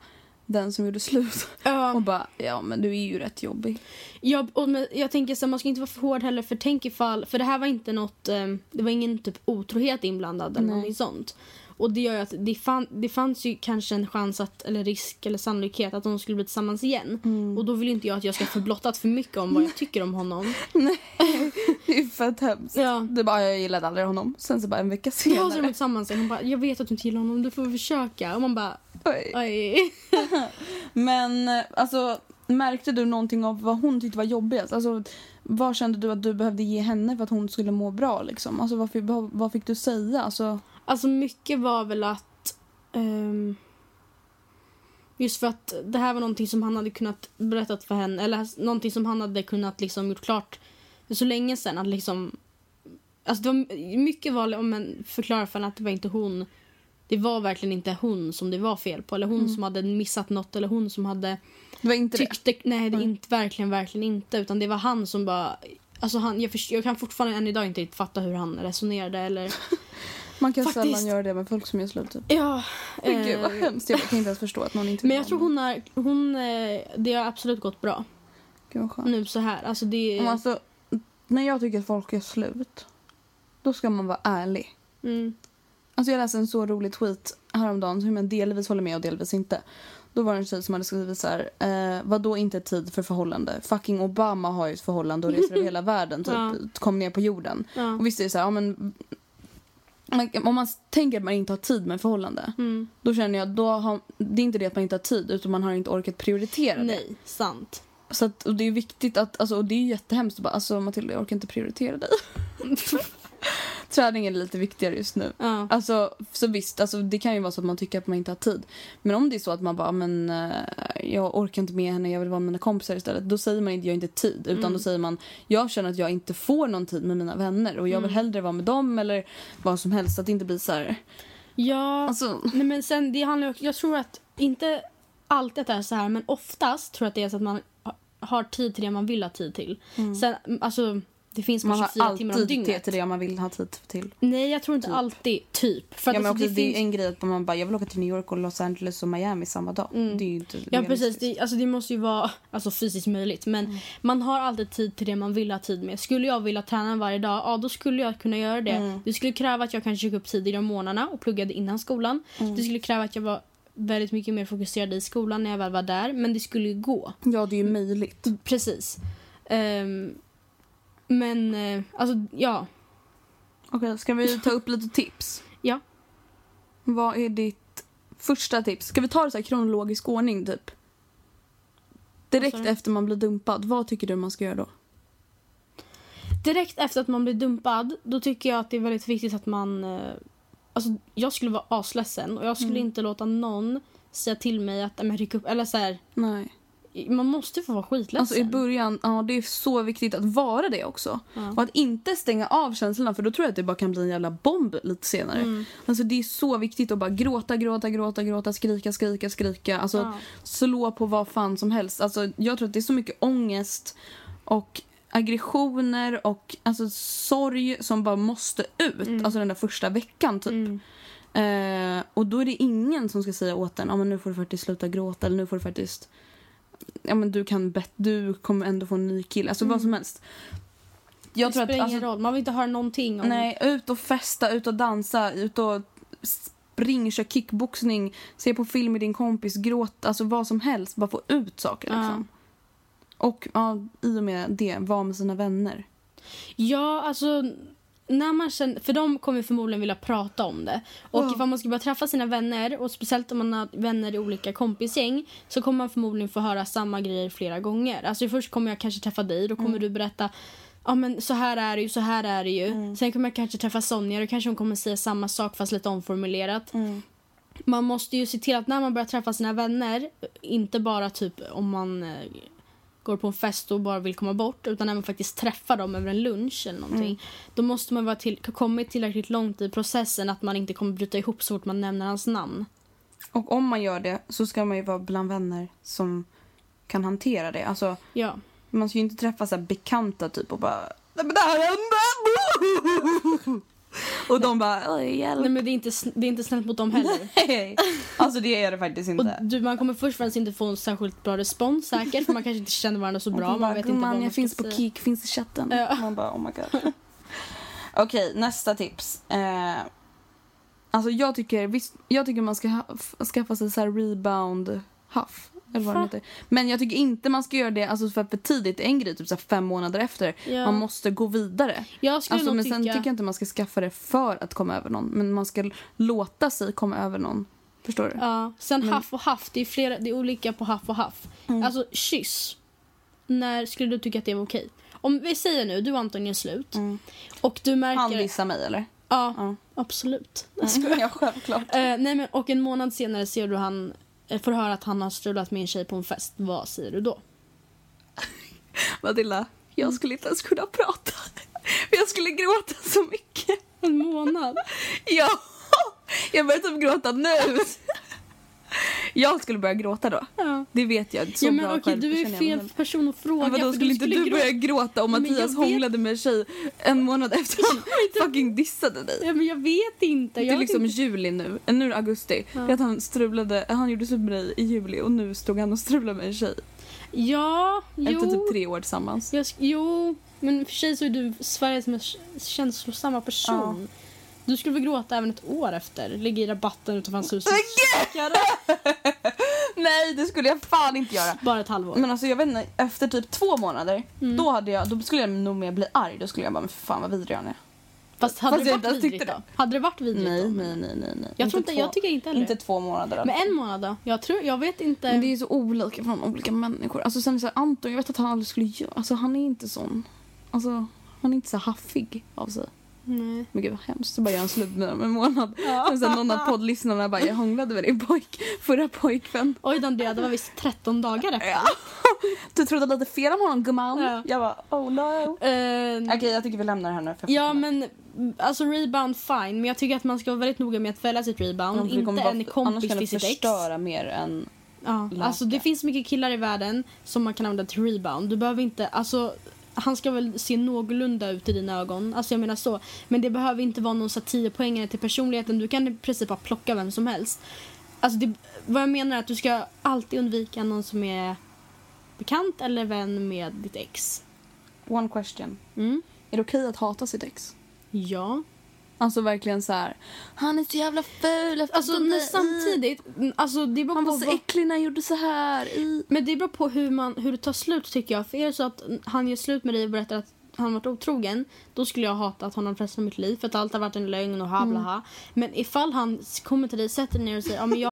den som gjorde slut. ja. [LAUGHS] Och bara, ja men du är ju rätt jobbig. Jag, och men, jag tänker så man ska inte vara för hård heller för tänk ifall, för det här var inte något, eh, det var ingen typ otrohet inblandad eller någonting sånt. Och det gör ju att det, fann, det fanns ju kanske en chans att, eller risk eller sannolikhet att de skulle bli tillsammans igen. Mm. Och då vill inte jag att jag ska få blottat för mycket om vad jag tycker om honom. [LAUGHS] Det är fett hemskt. Ja. Du bara, jag gillade aldrig honom. Sen så bara en vecka Ja, så är de senare. tillsammans igen. Hon bara, jag vet att du inte gillar honom, du får försöka. Och man bara, Oj. oj. [LAUGHS] Men alltså, märkte du någonting av vad hon tyckte var jobbigast? Alltså, vad kände du att du behövde ge henne för att hon skulle må bra? Liksom? Alltså, vad, fick, vad, vad fick du säga? Alltså, Alltså mycket var väl att... ehm, just för att det här var någonting som han hade kunnat berättat för henne. Eller någonting som han hade kunnat liksom gjort klart för så länge sedan. Att liksom, alltså det var mycket var om en förklara för henne att det var inte hon. Det var verkligen inte hon som det var fel på. Eller hon som hade missat något. Eller hon som hade det var inte det? tyckte... Nej, det är inte, verkligen, verkligen inte. Utan det var han som bara... Alltså han, jag, först, jag kan fortfarande än idag inte riktigt fatta hur han resonerade. Eller, [LAUGHS] Man kan Faktiskt. sällan göra det med folk som gör slut. Typ. ja, Men Gud vad eh, hemskt. Jag kan inte ens förstå att någon inte Men jag tror hon är, hon, eh, det har absolut gått bra Gud vad skönt. nu så här. Alltså det Men Alltså, när jag tycker att folk gör slut, då ska man vara ärlig. mm, Alltså jag läste en så rolig tweet häromdagen som jag delvis håller med och delvis inte. Då var det en tjej som hade skrivit så här, eh, vad då inte tid för förhållande? Fucking Obama har ju ett förhållande och reser över [LAUGHS] hela världen, typ, Ja. kom ner på jorden. ja, Och visst är det så här, ja, men, om man tänker att man inte har tid med förhållande, mm, då känner jag då har, det är inte det att man inte har tid utan man har inte orkat prioritera det. nej, sant. Så att, och det är viktigt att, alltså, och det är jättehemskt att bara, alltså Matilda jag orkar inte prioritera dig. [LAUGHS] [LAUGHS] Träning är lite viktigare just nu. Ja, Alltså, så visst, alltså, det kan ju vara så att man tycker att man inte har tid. Men om det är så att man bara, men eh, jag orkar inte med henne, jag vill vara med mina kompisar istället. Då säger man inte, jag har inte tid. Utan då säger man, jag känner att jag inte får någon tid med mina vänner. Och jag vill hellre vara med dem eller vad som helst. Att det inte blir så här, ja alltså, nej, men sen det handlar ju jag tror att inte alltid att det är så här men oftast tror jag att det är så att man ha- har tid till det man vill ha tid till. Sen, alltså det finns man bara har 24 timmar om alltid tid dygnet. till det man vill ha tid till. Nej, jag tror inte alltid. Typ. För Ja, men alltså, det, är finns- en grej att man bara, jag vill åka till New York och Los Angeles och Miami samma dag. Det är inte Mm. Ja precis, det, alltså, det måste ju vara alltså, fysiskt möjligt. Men Mm. man har alltid tid till det man vill ha tid med. Skulle jag vilja träna varje dag, ja då skulle jag kunna göra det. Mm. Det skulle kräva att jag kanske gick upp tidigare om morgnarna och pluggade innan skolan. Mm. Det skulle kräva att jag var väldigt mycket mer fokuserad i skolan när jag väl var där. Men det skulle ju gå. Ja, det är ju möjligt. Precis. Ehm, men eh, alltså ja. Okej, ska vi ta upp lite tips? [LAUGHS] Ja. Vad är ditt första tips? Ska vi ta det så här kronologisk ordning typ? Direkt Vad sa du? efter man blir dumpad, vad tycker du man ska göra då? Direkt efter att man blir dumpad, då tycker jag att det är väldigt viktigt att man... Eh, alltså, jag skulle vara asledsen och jag skulle Mm. inte låta någon säga till mig att "Nej, men ryck upp. Eller så här, Nej. Man måste få vara skitledsen. Alltså i början, ja det är så viktigt att vara det också. Och att inte stänga av känslorna för då tror jag att det bara kan bli en jävla bomb lite senare. Mm. Alltså det är så viktigt att bara gråta, gråta, gråta, gråta, skrika, skrika, skrika. Alltså Ja. slå på vad fan som helst. Alltså jag tror att det är så mycket ångest och aggressioner och alltså sorg som bara måste ut. Mm. Alltså den där första veckan typ. Eh, och då är det ingen som ska säga åt en, ja men nu får du faktiskt sluta gråta eller nu får du faktiskt ja men du kan bet- du kommer ändå få en ny kille, alltså vad som helst. Jag det tror att, spelar ingen alltså, roll. Man vill inte höra någonting om... nej, ut och festa, ut och dansa, ut och spring, kör kickboxning, se på film med din kompis, gråta, alltså vad som helst, bara få ut saker Ja. liksom. Och ja, i och med det, vara med sina vänner. Ja, alltså... När man känner, för de kommer förmodligen vilja prata om det. Och Ja. ifall man ska börja träffa sina vänner, och speciellt om man har vänner i olika kompisgäng, så kommer man förmodligen få höra samma grejer flera gånger. Alltså först kommer jag kanske träffa dig, då kommer Mm. du berätta Ja men så här är det ju, så här är det ju. Mm. Sen kommer jag kanske träffa Sonja, då kanske hon kommer säga samma sak fast lite omformulerat. Mm. Man måste ju se till att när man börjar träffa sina vänner, inte bara typ om man eh, går på en fest och bara vill komma bort utan när man faktiskt träffar dem över en lunch eller någonting. Mm. Då måste man vara till, kommit tillräckligt långt i processen att man inte kommer bryta ihop så fort man nämner hans namn. Och om man gör det så ska man ju vara bland vänner som kan hantera det. Alltså Ja. Man ska ju inte träffa så bekanta typ och bara Nej men det här hände! [LAUGHS] och de bara "Oj, hjälp. Nej men det är inte, det är inte snällt mot dem heller. Nej. Alltså det är det faktiskt Och inte. du, man kommer först och främst inte få en särskilt bra respons säkert för man kanske inte känner varandra så bra. Och de Man bara, vet inte vad "Gumman, man jag finns på säga." Kik, finns i chatten. Ja. Man bara oh my god. Okej, nästa tips. Eh, Alltså jag tycker, visst, jag tycker man ska ha, skaffa sig så här rebound huff. Eller vad det. Men jag tycker inte man ska göra det alltså för, för tidigt. Är en grej typ så fem månader efter. Ja. Man måste gå vidare. Jag skulle Alltså, men tycka... sen tycker jag inte man ska skaffa det för att komma över någon. Men man ska låta sig komma över någon. Förstår du? Ja, sen haff och haff, det är, flera, det är olika på haff och haff. Mm. Alltså kyss. När skulle du tycka att det var okej? Om vi säger nu, du och Anton gör slut. Och du märker... Mm. Han dissar mig eller? Ja, Ja. absolut. [LAUGHS] [LAUGHS] ja, självklart. Eh, nej, men, och en månad senare ser du han, får höra att han har strulat med en tjej på en fest. Vad säger du då? [LAUGHS] Matilda, jag skulle inte ens kunna prata. Jag skulle gråta så mycket. En månad? [LAUGHS] Ja, jag börjar typ gråta nu. Jag skulle börja gråta då. Ja. Det vet jag. Så ja, men bra okej, du är jag. fel person att fråga. Men för skulle inte du börja gråta om Men Mattias hånglade med en tjej en månad efter [LAUGHS] han fucking dissade dig? Ja, men jag vet inte. Det Jag är liksom inte. juli nu, Eh, nu är det augusti. Det är att han strulade, han gjorde slut med dig i juli och nu stod han och strulade med en tjej. Ja, jo. Efter typ tre år tillsammans. Jag, jo, men för sig så är du Sveriges mest känslosamma person. Du skulle väl gråta även ett år efter? Ligga i rabatten utanför hans hus. [LAUGHS] Nej det skulle jag fan inte göra. Bara ett halvår. Men alltså jag vet inte, efter typ två månader, Mm. då, hade jag, då skulle jag nog mer bli arg. Då skulle jag bara, men fan vad vidrig han är. Fast hade Fast det varit inte vidrigt då? Hade det varit vidrigt Nej, då? nej, nej, nej. nej. Jag, tror inte, två, jag tycker inte heller. Inte två månader. Men en månad då? Jag, tror, jag vet inte. Men det är så olika från olika människor. Alltså sen så här, Anton, jag vet att han aldrig skulle göra, alltså han är inte sån. Alltså han är inte så haffig av sig. Nej. Men gud vad hemskt, så bara gör han slut med dem en månad. Och sen någon av poddlyssnarna bara, jag hånglade med din pojk, förra pojkvän. Oj då Andrea, det var visst 13 dagar efter. Ja. [LAUGHS] Du trodde lite fel om honom gumman. Ja. Jag bara, oh no. Eh, Okej jag tycker vi lämnar det här nu. Ja men alltså rebound fine men jag tycker att man ska vara väldigt noga med att välja sitt rebound. Annars inte vara- en Annars kompis kan till sitt ex. förstöra mer än... Ja, alltså det finns mycket killar i världen som man kan använda till rebound. Du behöver inte, alltså han ska väl se någorlunda ut i dina ögon. Alltså jag menar så. Men det behöver inte vara någon så här 10 poängare till personligheten. Du kan i princip bara plocka vem som helst. Alltså det, vad jag menar är att du ska alltid undvika någon som är bekant eller vän med ditt ex. One question. Mm. Är det okej att hata sitt ex? Ja. Alltså verkligen så här. Han är så jävla ful. Alltså men inte. samtidigt, mm, alltså det beror Han på var så vad- äcklig när han gjorde så här. I... Men det beror på hur, man, hur det tar slut tycker jag. För är det så att han gör slut med dig och berättar att han varit otrogen, då skulle jag hata att honom resten av mitt liv för att allt har varit en lögn och ha bla ha. Men ifall han kommer till dig, sätter dig ner och säger ja men jag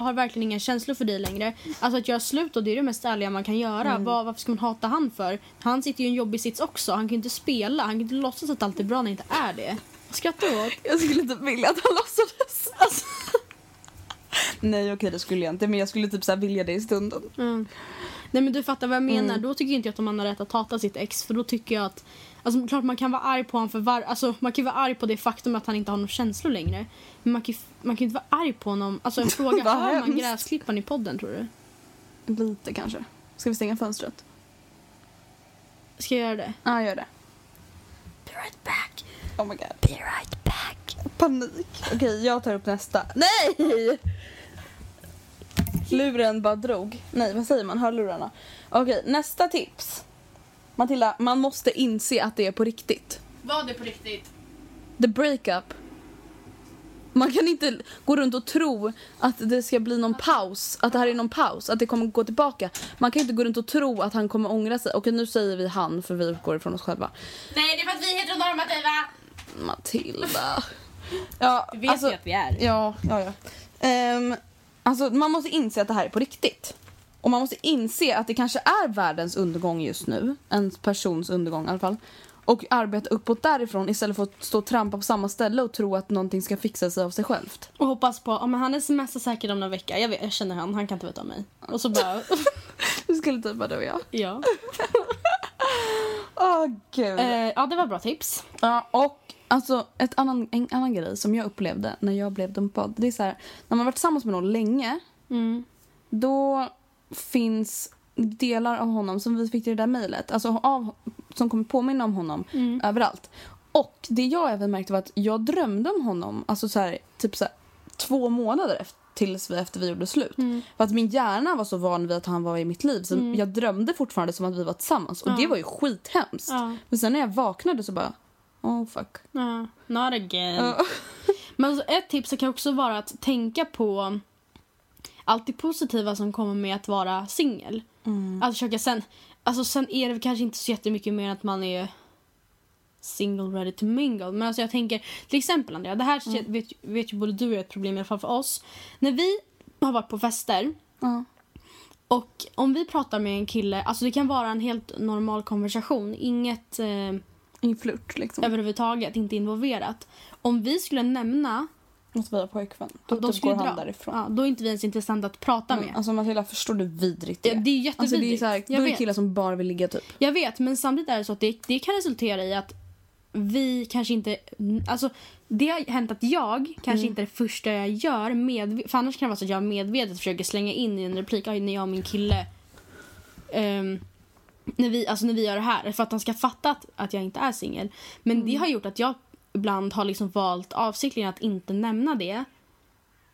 har verkligen inga känslor för dig längre. Alltså att göra slut då, det är det mest ärliga man kan göra. Vad, varför ska man hata han för? Han sitter ju i en jobbig sits också. Han kan ju inte spela, han kan inte låtsas att allt är bra när det inte är det. Skrattar du åt? Jag skulle inte vilja att han låtsades. Alltså. Nej okej det skulle jag inte men jag skulle typ så här vilja det i stunden. Mm. Nej men du fattar vad jag menar. Mm. Då tycker inte jag att man har rätt att hata sitt ex. För då tycker jag att Alltså klart man kan vara arg på honom för var, alltså, man kan vara arg på det faktum att han inte har några känslor längre. Men man kan, man kan inte vara arg på honom. Alltså en [LAUGHS] fråga, Vad hör man gräsklipparen i podden tror du? Lite kanske. Ska vi stänga fönstret? Ska jag göra det? Ja gör det. Be right back. Oh my god. Be right back. Panik. Okej jag tar upp nästa. Nej! Luren bara drog. Nej vad säger man? Hörlurarna. Okej nästa tips. Matilda, man måste inse att det är på riktigt. Var det på riktigt? The breakup. Man kan inte gå runt och tro att det ska bli någon paus, att det här är någon paus, att det kommer gå tillbaka. Man kan inte gå runt och tro att han kommer ångra sig. Okej nu säger vi han för vi utgår ifrån oss själva. Nej det är för att vi är heteronormativa. Matilda. [LAUGHS] Ja, Det vet vi att vi är. Ja, ja, ja. Ehm, alltså man måste inse att det här är på riktigt. Och man måste inse att det kanske är världens undergång just nu. En persons undergång i alla fall. Och arbeta uppåt därifrån istället för att stå och trampa på samma ställe och tro att någonting ska fixa sig av sig självt. Och hoppas på, ja men han smsar säkert om några vecka. Jag, vet, jag känner han, han kan inte veta om mig. Och så bara, [LAUGHS] Du skulle typ vara du och jag. ja. [LAUGHS] Åh gud. Eh, ja det var bra tips. Ja, och alltså ett annan, en annan grej som jag upplevde när jag blev dumpad. Det är så här, när man varit tillsammans med någon länge. Mm. Då finns delar av honom som vi fick i det där mejlet. Alltså av, som kommer påminna om honom Mm. överallt. Och det jag även märkte var att jag drömde om honom. Alltså så här, typ så här, två månader efter, tills vi, efter vi gjorde slut. Mm. För att min hjärna var så van vid att han var i mitt liv. Så jag drömde fortfarande som att vi var tillsammans. Och Ja. det var ju skithemskt. Ja. Men sen när jag vaknade så bara, oh fuck. Ja, not again. Ja. [LAUGHS] Men alltså, ett tips kan också vara att tänka på allt det positiva som kommer med att vara singel. Att försöka sen, alltså sen är det kanske inte så jättemycket mer att man är single ready to mingle. Men alltså jag tänker, till exempel Andrea, det här vet, vet ju både du och jag är ett problem i alla fall för oss. När vi har varit på fester Ja. och om vi pratar med en kille, alltså det kan vara en helt normal konversation, inget eh, Ingen flört liksom. överhuvudtaget, inte involverat. Om vi skulle nämna Att vi har pojkvän. Då typ skulle går han dra. därifrån. Ja, då är inte vi ens intressanta att prata med. Men, alltså Matilda, förstår du vidrigt det Ja, det är jättevidrigt. Alltså, det är så här, då är det killar som bara vill ligga typ. Jag vet, men samtidigt är det så att det, det kan resultera i att vi kanske inte... Alltså, det har hänt att jag kanske Mm. inte är det första jag gör. Med, för annars kan det vara så att jag medvetet försöker slänga in i en replik "Aj, när jag och min kille... ehm, när, vi, alltså när vi gör det här. För att han ska fatta att, att jag inte är singel. Men Mm. det har gjort att jag ibland har liksom valt avsiktligen att inte nämna det.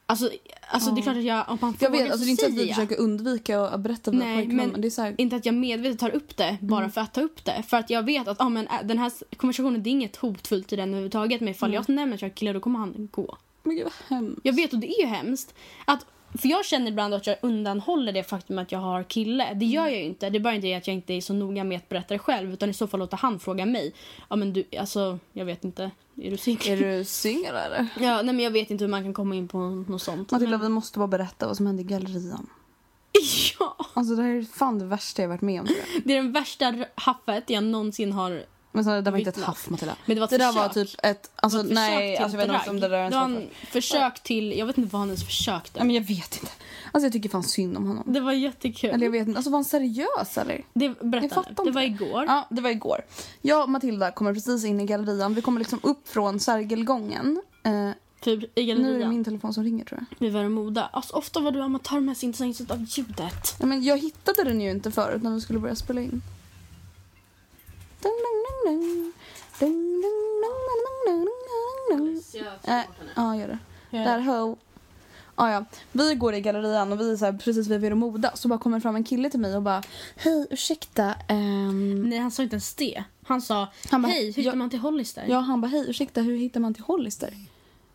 Alltså, alltså det är klart att jag... Om man Jag vet, alltså, så det är inte så att vi försöker undvika att berätta för Nej, Men det är så här, inte att jag medvetet tar upp det bara Mm. för att ta upp det. För att jag vet att ah, men, äh, den här konversationen det är inget hotfullt i den överhuvudtaget. Men ifall Mm. jag nämner att jag är kille då kommer han gå. men gud vad hemskt. Jag vet och det är ju hemskt. Att, för jag känner ibland att jag undanhåller det faktum att jag har kille. Det gör jag ju inte. Det är bara inte att jag inte är så noga med att berätta det själv. Utan i så fall låter han fråga mig. Ja men du, alltså jag vet inte. Är du singel? Är du singel eller? [LAUGHS] Ja, nej men jag vet inte hur man kan komma in på något sånt. Matilda, Men, vi måste bara berätta vad som hände i gallerian. [LAUGHS] ja! Alltså det här är fan det värsta jag varit med om. [LAUGHS] Det är den värsta haffet jag någonsin har Men så, det var inte ett haff Matilda. Men det var ett det där var försök. typ ett, alltså Det var ett försök nej, alltså, jag vet inte om det där är en försök till, jag vet inte vad han ens försökte. Nej men jag vet inte. Alltså jag tycker fan synd om honom. Det var jättekul. Eller jag vet inte, alltså var han seriös eller? det, Jag berätta fattar nu. Det inte. var igår. Ja, det var igår. Jag och Matilda kommer precis in i gallerian. Vi kommer liksom upp från Sergelgången. Eh, Typ i nu är det min telefon som ringer tror jag. Vi var moda. Alltså, ofta var du inte så intresserad av ljudet. Ja, men jag hittade den ju inte förut när vi skulle börja spela in dun. Äh, Ja, gör det. Där ho. Ah, ja. Vi går i gallerian och vi är så här, precis vid Vero Moda. Så bara kommer fram en kille till mig och bara Hej, ursäkta. ehm, Nej, han sa inte ens det. Han sa, Han bara, hej, hur hittar jag- man till Hollister? Ja, han bara hej, ursäkta, hur hittar man till Hollister?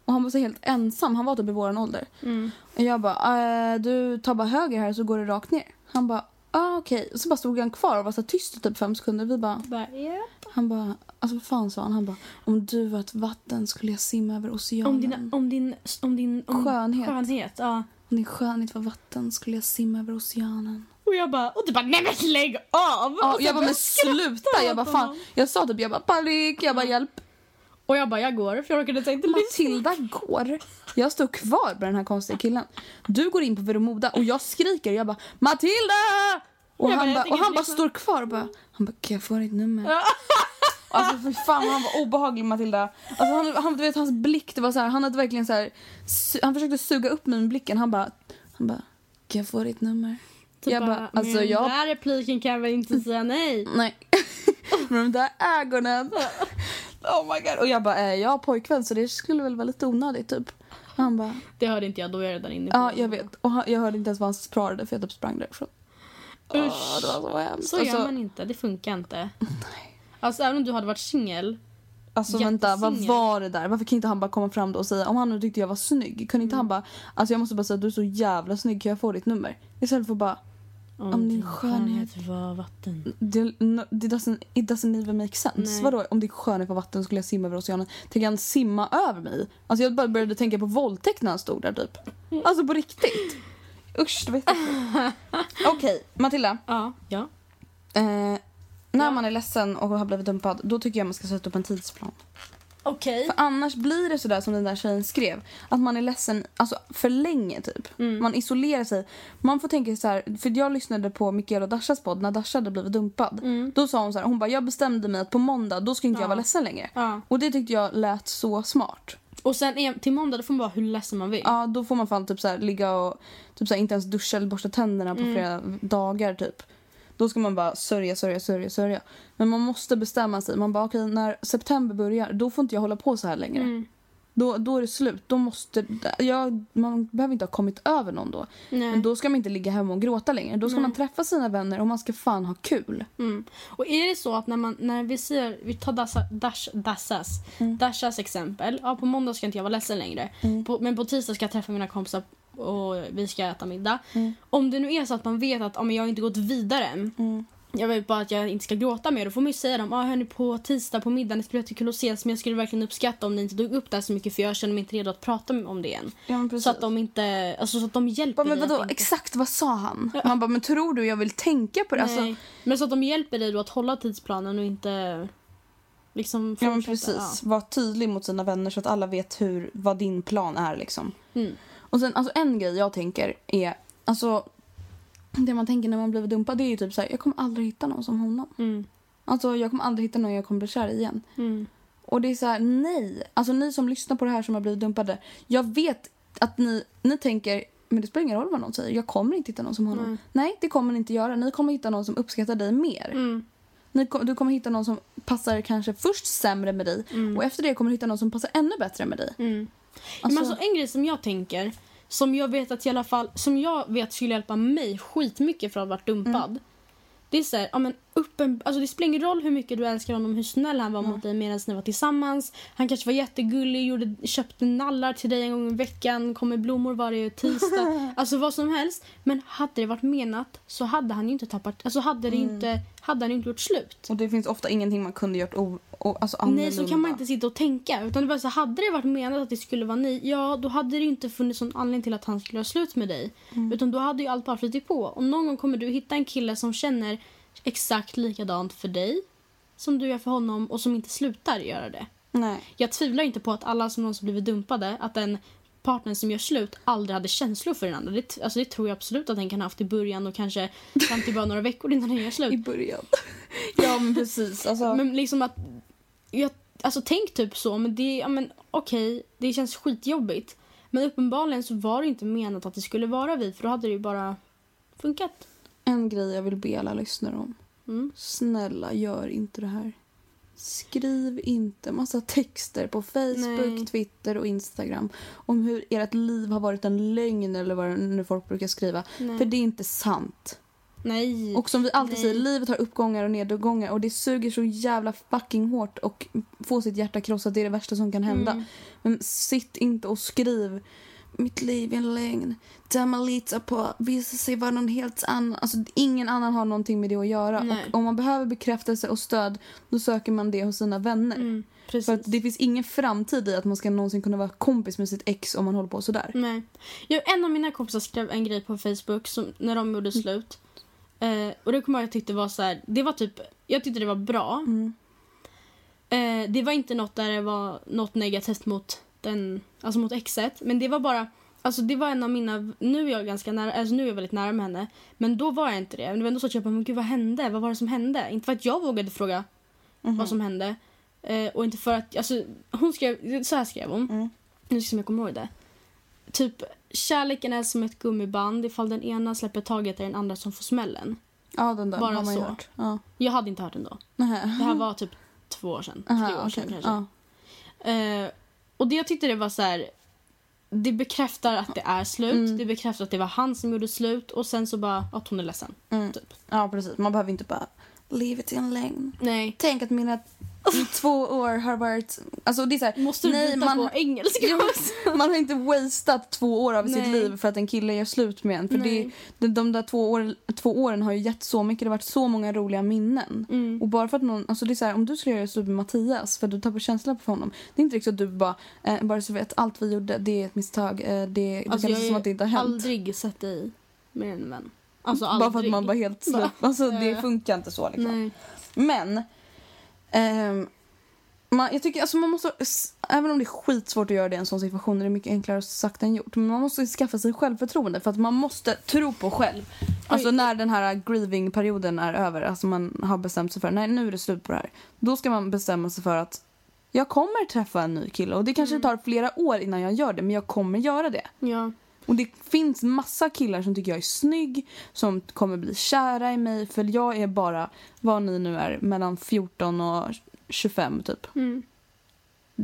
Och han var så helt ensam, han var typ i våran ålder. Mm. Och jag bara, äh, du tar bara höger här så går du rakt ner. Han bara, ah, okej. Och så bara stod han kvar och var så tyst i typ fem sekunder. Vi bara, Bara, ja. han bara, alltså vad fan sa han? Han bara, om du var ett vatten skulle jag simma över oceanen. Om din, om din, om din om Skönhet. skönhet. Ja. Om din skönhet var vatten skulle jag simma över oceanen. Och jag bara, och du bara, nej men lägg av! Ja, jag bara, men sluta! Jag bara, fan. Jag sa typ, jag bara, panik, jag bara, hjälp. Och jag bara, jag går för jag orkade inte lyssna. Matilda går. Jag står kvar med den här konstiga killen. Du går in på Veromoda och jag skriker. Jag bara Matilda! Och Jag bara, han, jag bara, tänker och han bara står kvar och bara, han bara, kan jag få ditt nummer? [LAUGHS] Alltså för fan han var obehaglig Matilda. Alltså han, han, du vet hans blick, det var så här, han hade verkligen så här, su- han försökte suga upp mig med blicken. Han bara, han bara, kan jag få ditt nummer? Typ jag bara, alltså med jag den här repliken kan jag väl inte säga nej. Nej. [LAUGHS] Med de där ögonen. [LAUGHS] Oh my god. Och jag bara, eh, jag har pojkvän så det skulle väl vara lite onödigt typ. Han bara, Det hörde inte jag, då är jag redan inne på ja jag vet. Och han, jag hörde inte ens vad han svarade för jag typ sprang därifrån. Åh, Usch. det var så hemskt. Så alltså, gör man inte, det funkar inte. [LAUGHS] Alltså även om du hade varit singel. alltså vänta, vad var det där? Varför kan inte han bara komma fram då och säga, om han nu tyckte jag var snygg, kunde inte han bara, alltså jag måste bara säga att du är så jävla snygg, kan jag få ditt nummer? Istället för bara, om din skönhet var vatten. det, no, det doesn't, it doesn't even make sense. Nej. Vadå, om din skönhet var vatten skulle jag simma över oceanen. Tänker han simma över mig? Alltså jag bara började tänka på våldtäkt när han stod där typ. Alltså på riktigt. Usch, det vet jag inte. [LAUGHS] Okej, Matilda. Ja, ja. Eh, när man är ledsen och har blivit dumpad, då tycker jag man ska sätta upp en tidsplan. Okej. För annars blir det sådär som den där tjejen skrev. Att man är ledsen alltså, för länge typ. Man isolerar sig. Man får tänka så här, för jag lyssnade på Mikaela och Dashas podd när Dasha hade blivit dumpad. Då sa hon så här, hon bara jag bestämde mig att på måndag då ska inte jag vara ledsen längre. Ja. Och det tyckte jag lät så smart. Och sen är, till måndag då får man vara hur ledsen man vill. Ja, då får man fan typ så här, ligga och typ så här, inte ens duscha eller borsta tänderna på flera dagar typ. Då ska man bara sörja, sörja, sörja, sörja. Men man måste bestämma sig. Man bara okej, när september börjar, då får inte jag hålla på så här längre. Då, då är det slut. Då måste, jag, man behöver inte ha kommit över någon då. Nej. Men då ska man inte ligga hemma och gråta längre. Då ska man träffa sina vänner och man ska fan ha kul. Mm. Och är det så att när, man, när vi säger, vi tar Dassa, Dash, Dassas, Dashas exempel. Ja, på måndag ska inte jag vara ledsen längre. På, men på tisdag ska jag träffa mina kompisar och vi ska äta middag. Om det nu är så att man vet att ja, men jag har inte gått vidare än. Jag vill bara att jag inte ska gråta mer. Då får man ju säga dem. Ah, hörni, på tisdag på middagen det skulle vara jättekul att ses men jag skulle verkligen uppskatta om ni inte tog upp det här så mycket för jag känner mig inte redo att prata om det igen. Ja, men så att de inte, alltså så att de hjälper men dig att vadå, exakt vad sa han? Man bara, men tror du jag vill tänka på det? Alltså, Nej. Men så att de hjälper dig att hålla tidsplanen och inte liksom Ja men precis. Var tydlig mot sina vänner så att alla vet hur, vad din plan är liksom. Mm. Och sen alltså en grej jag tänker är, alltså det man tänker när man blivit dumpad det är ju typ så här, jag kommer aldrig hitta någon som honom. Mm. Alltså jag kommer aldrig hitta någon jag kommer bli kär i igen. Mm. Och det är så här, nej. Alltså ni som lyssnar på det här som har blivit dumpade. Jag vet att ni, ni tänker, men det spelar ingen roll vad någon säger. Jag kommer inte hitta någon som honom. Nej, det kommer ni inte göra. Ni kommer hitta någon som uppskattar dig mer. Mm. Ni, du kommer hitta någon som passar kanske först sämre med dig och efter det kommer du hitta någon som passar ännu bättre med dig. Alltså- Men alltså en grej som jag tänker, som jag vet att i alla fall, som jag vet skulle hjälpa mig skitmycket för att ha varit dumpad. Mm. Det är så här, ja men uppen, alltså det spelar ingen roll hur mycket du älskar honom, hur snäll han var mot dig medan ni var tillsammans. Han kanske var jättegullig, gjorde, köpte nallar till dig en gång i veckan, kom med blommor varje tisdag. [LAUGHS] alltså vad som helst. Men hade det varit menat så hade han ju inte tappat, alltså hade det Mm. inte, hade han inte gjort slut. Och det finns ofta ingenting man kunde gjort o, o, alltså annorlunda. Nej, så kan man inte sitta och tänka. Utan det var så, hade det varit menat att det skulle vara ni, ja då hade det inte funnits någon anledning till att han skulle ha slut med dig. Mm. Utan då hade ju allt bara flutit på. Och någon gång kommer du hitta en kille som känner exakt likadant för dig som du gör för honom och som inte slutar göra det. Nej. Jag tvivlar inte på att alla som någonsin blivit dumpade, att den partnern som gör slut aldrig hade känslor för den andra. Det, alltså det tror jag absolut att den kan ha haft i början och kanske fram till bara några veckor innan den gör slut. [LAUGHS] I början. [LAUGHS] ja men precis. Alltså, Men liksom att... Jag, alltså tänk typ så, men det... Ja, men okej, det känns skitjobbigt. Men uppenbarligen så var det inte menat att det skulle vara vi, för då hade det ju bara funkat. En grej jag vill be alla lyssnare om. Mm. Snälla, gör inte det här. Skriv inte massa texter på Facebook, Nej. Twitter och Instagram om hur ert liv har varit en lögn eller vad nu folk brukar skriva. Nej. För det är inte sant. Nej. Och som vi alltid Nej. säger, livet har uppgångar och nedgångar och det suger så jävla fucking hårt och få sitt hjärta krossat, det är det värsta som kan hända. Mm. Men sitt inte och skriv mitt liv är en lögn. Det man litar på visar sig vara någon helt annan. Alltså ingen annan har någonting med det att göra. Nej. Och om man behöver bekräftelse och stöd då söker man det hos sina vänner. Mm. För att det finns ingen framtid i att man ska någonsin kunna vara kompis med sitt ex om man håller på sådär. Nej. Jag, en av mina kompisar skrev en grej på Facebook som, när de gjorde slut. Eh, och det kommer jag tyckte var så här, det var typ, jag tyckte det var bra. Eh, det var inte något där det var något negativt mot den, alltså mot exet. Men det var bara, alltså det var en av mina, nu är jag ganska nära, alltså nu är jag väldigt nära med henne. Men då var jag inte det. Men det var ändå så att jag bara, men gud vad hände? Vad var det som hände? Inte för att jag vågade fråga vad som hände. Eh, och inte för att, alltså hon skrev, så här skrev hon. Mm. Nu ska jag komma ihåg det. Typ, kärleken är som ett gummiband. Ifall den ena släpper taget är den andra som får smällen. Ja, den där Bara har man så. hört. Ja. Jag hade inte hört den då. Nähä. Det här [LAUGHS] var typ två år sedan. Aha, tre år sedan okej. kanske. Ja. Eh, och det jag tyckte det var så här. Det bekräftar att det är slut. Mm. Det bekräftar att det var han som gjorde slut. Och sen så bara att hon är ledsen. Mm. Typ. ja, precis. Man behöver inte bara leave it in lögn. Nej. Tänk att mina två år har varit... Alltså det är så här, Måste du nej, byta man, på engelska också? [LAUGHS] man har inte wasted två år av sitt Nej. liv för att en kille gör slut med en. För det, de, de där två, år, två åren har ju gett så mycket. Det har varit så många roliga minnen. Mm. Och bara för att någon, alltså det är så här, om du skulle göra slut med Mattias för att du tappar känslan för honom. Det är inte riktigt att du bara, eh, bara så vet, allt vi gjorde det är ett misstag. Eh, det, det Alltså, känns jag som har att det inte har hänt. aldrig sett dig med en vän. Alltså bara för att man bara helt slut. Alltså det funkar inte så liksom. Men ehm, man, jag tycker alltså man måste, även om det är skitsvårt att göra det i en sån situation är det mycket enklare sagt än gjort. Men man måste skaffa sig självförtroende för att man måste tro på själv. Alltså Oj. när den här grieving-perioden är över, alltså man har bestämt sig för nej nu är det slut på det här. Då ska man bestämma sig för att jag kommer träffa en ny kille och det kanske tar flera år innan jag gör det men jag kommer göra det. Ja. Och det finns massa killar som tycker jag är snygg, som kommer bli kära i mig för jag är bara, vad ni nu är, mellan 14 och 25 typ. Mm.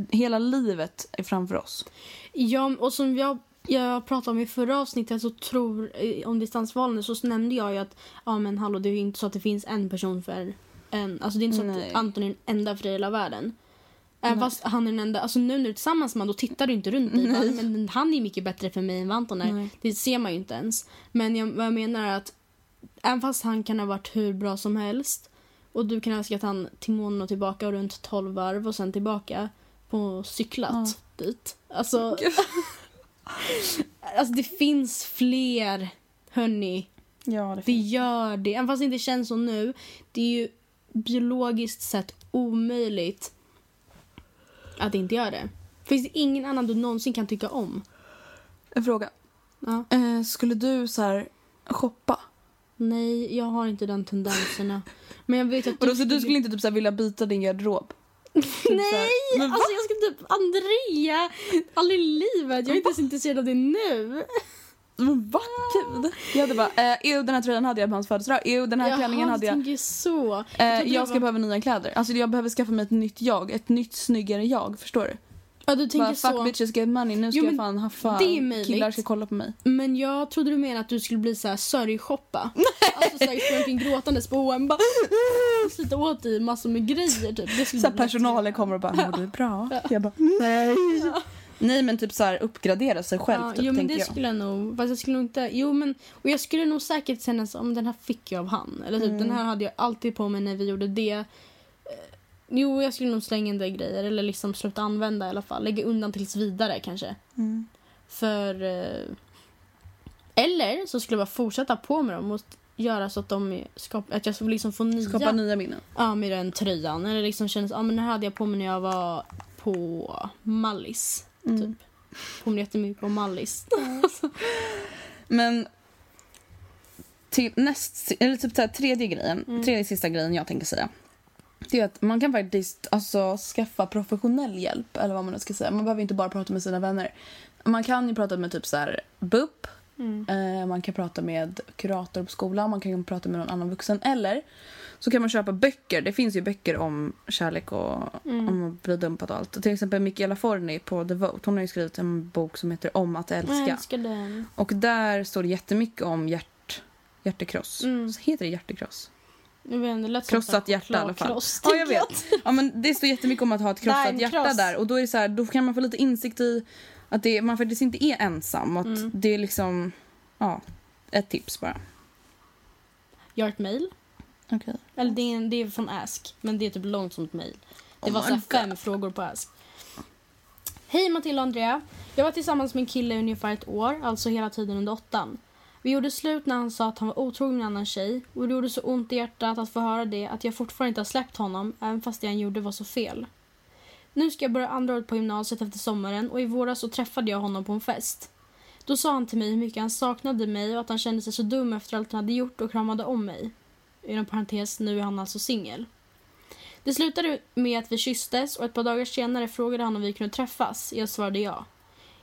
Hela livet är framför oss. Ja, och som jag, jag pratade om i förra avsnittet så tror, eh, om distansförhållande så nämnde jag ju att ja men hallå det är inte så att det finns en person för en. Alltså det är inte så Nej. att Anton är den enda för hela världen. Även fast han är den enda, alltså nu när du är tillsammans med honom då tittar du inte runt dig. bara, Men han är mycket bättre för mig än vad Anton är. Nej. Det ser man ju inte ens. Men jag, vad jag menar är att även fast han kan ha varit hur bra som helst och du kan ha önskat han till månen och tillbaka och runt 12 varv och sen tillbaka på cyklat dit. Alltså, [LAUGHS] [LAUGHS] alltså det finns fler, hörni. Ja, det Det gör det. Även fast det inte känns så nu. Det är ju biologiskt sett omöjligt att inte göra det. Finns det ingen annan du någonsin kan tycka om? En fråga. Ja. Eh, skulle du så här shoppa? Nej, jag har inte den tendenserna. Men jag vet att då, så du skulle inte typ så här vilja byta din garderob? Typ Nej! Men? Alltså jag ska typ... Andrea! Aldrig i livet. Jag är inte ens intresserad av det nu. Men va? Gud. Jag hade bara, eh, ew, den här tröjan hade jag på hans födelsedag. Ew, den här klänningen hade jag. tänker så. Eh, jag det ska var- behöva nya kläder. Alltså jag behöver skaffa mig ett nytt jag. Ett nytt snyggare jag. Förstår du? Ja, du tänker Bara, fuck så. bitches get money. Nu ska Jo, jag fan haffa. det är möjligt. Killar ska kolla på mig. Men jag trodde du menade att du skulle bli så här sörjshoppa. [LAUGHS] Alltså såhär springa omkring gråtandes på H&M bara slita åt dig massor med grejer typ. Det Så personalen kommer och bara, mår du bra? Jag bara, nej. Nej men typ så här uppgradera sig själv Ja, typ, jo men det jag. skulle jag nog, fast jag skulle nog inte, jo men och jag skulle nog säkert känna om den här fick jag av han. Eller typ Mm. den här hade jag alltid på mig när vi gjorde det. Eh, Jo, jag skulle nog slänga en del grejer eller liksom sluta använda i alla fall. Lägga undan tills vidare kanske. Mm. För... Eh, eller så skulle jag bara fortsätta på med dem och göra så att de skap, att jag skulle liksom få nya, Skapa nya minnen. ja, med den tröjan. Eller liksom kändes, ja men den här hade jag på mig när jag var på Mallis. Mm. Typ. Påminner jättemycket om Mallis. [LAUGHS] Men till näst, eller typ så här, tredje grejen, Mm. tredje sista grejen jag tänker säga. Det är att man kan faktiskt alltså, skaffa professionell hjälp. Eller vad man nu ska säga. Man behöver inte bara prata med sina vänner. Man kan ju prata med typ så här BUP. Eh, man kan prata med kurator på skolan. Man kan prata med någon annan vuxen. Eller så kan man köpa böcker. Det finns ju böcker om kärlek och om att bli dumpad och allt. Till exempel Michaela Forni på The Vote. Hon har ju skrivit en bok som heter Om att älska. Jag älskar den. Och där står det jättemycket om hjärt, hjärtekross. Mm. Så heter det hjärtekross? Jag vet det lät Krossat hjärta i alla fall. chokladkross, Ja, jag vet. Ja, men det står jättemycket om att ha ett krossat Nej, hjärta kross. där. Och då, är det så här, då kan man få lite insikt i att det, man faktiskt inte är ensam. Och att Mm. det är liksom, ja, ett tips bara. Jag har ett mail. Okej. Eller det är, det är från Ask, men det är typ långt som ett mail. Det Oh var så God. fem frågor på Ask. Hej Matilda och Andrea. Jag var tillsammans med en kille i ungefär ett år, alltså hela tiden under åttan. Vi gjorde slut när han sa att han var otrogen med en annan tjej och det gjorde så ont i hjärtat att få höra det att jag fortfarande inte har släppt honom även fast det han gjorde var så fel. Nu ska jag börja andra året på gymnasiet efter sommaren och i våras så träffade jag honom på en fest. Då sa han till mig hur mycket han saknade mig och att han kände sig så dum efter allt han hade gjort och kramade om mig. Inom parentes, nu är han alltså singel. Det slutade med att vi kysstes och ett par dagar senare frågade han om vi kunde träffas. Jag svarade ja.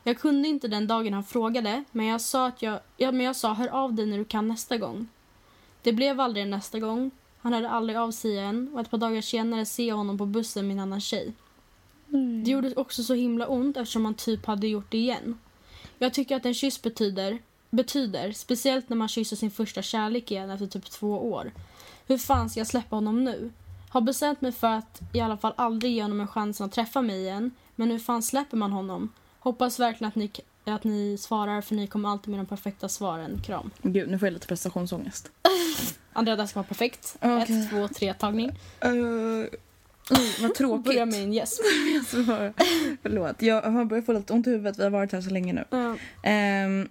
Jag kunde inte den dagen han frågade, men jag sa att jag, ja, men jag sa hör av dig när du kan nästa gång. Det blev aldrig nästa gång. Han hörde aldrig av sig igen och ett par dagar senare ser jag honom på bussen med en annan tjej. Det gjorde också så himla ont eftersom han typ hade gjort det igen. Jag tycker att en kyss betyder, betyder, speciellt när man kysser sin första kärlek igen efter typ två år. Hur fan ska jag släppa honom nu? Har bestämt mig för att i alla fall aldrig ge honom en chans att träffa mig igen. Men hur fan släpper man honom? Hoppas verkligen att ni, att ni svarar för ni kommer alltid med de perfekta svaren. Kram. Gud, nu får jag lite prestationsångest. [LAUGHS] Andrea, det här ska vara perfekt. Okej. Ett, två, tre tagning. Uh, vad [LAUGHS] tråkigt. Börja med en gäsp. [LAUGHS] Förlåt, jag har börjat få lite ont i huvudet. Vi har varit här så länge nu. Ja. Ehm,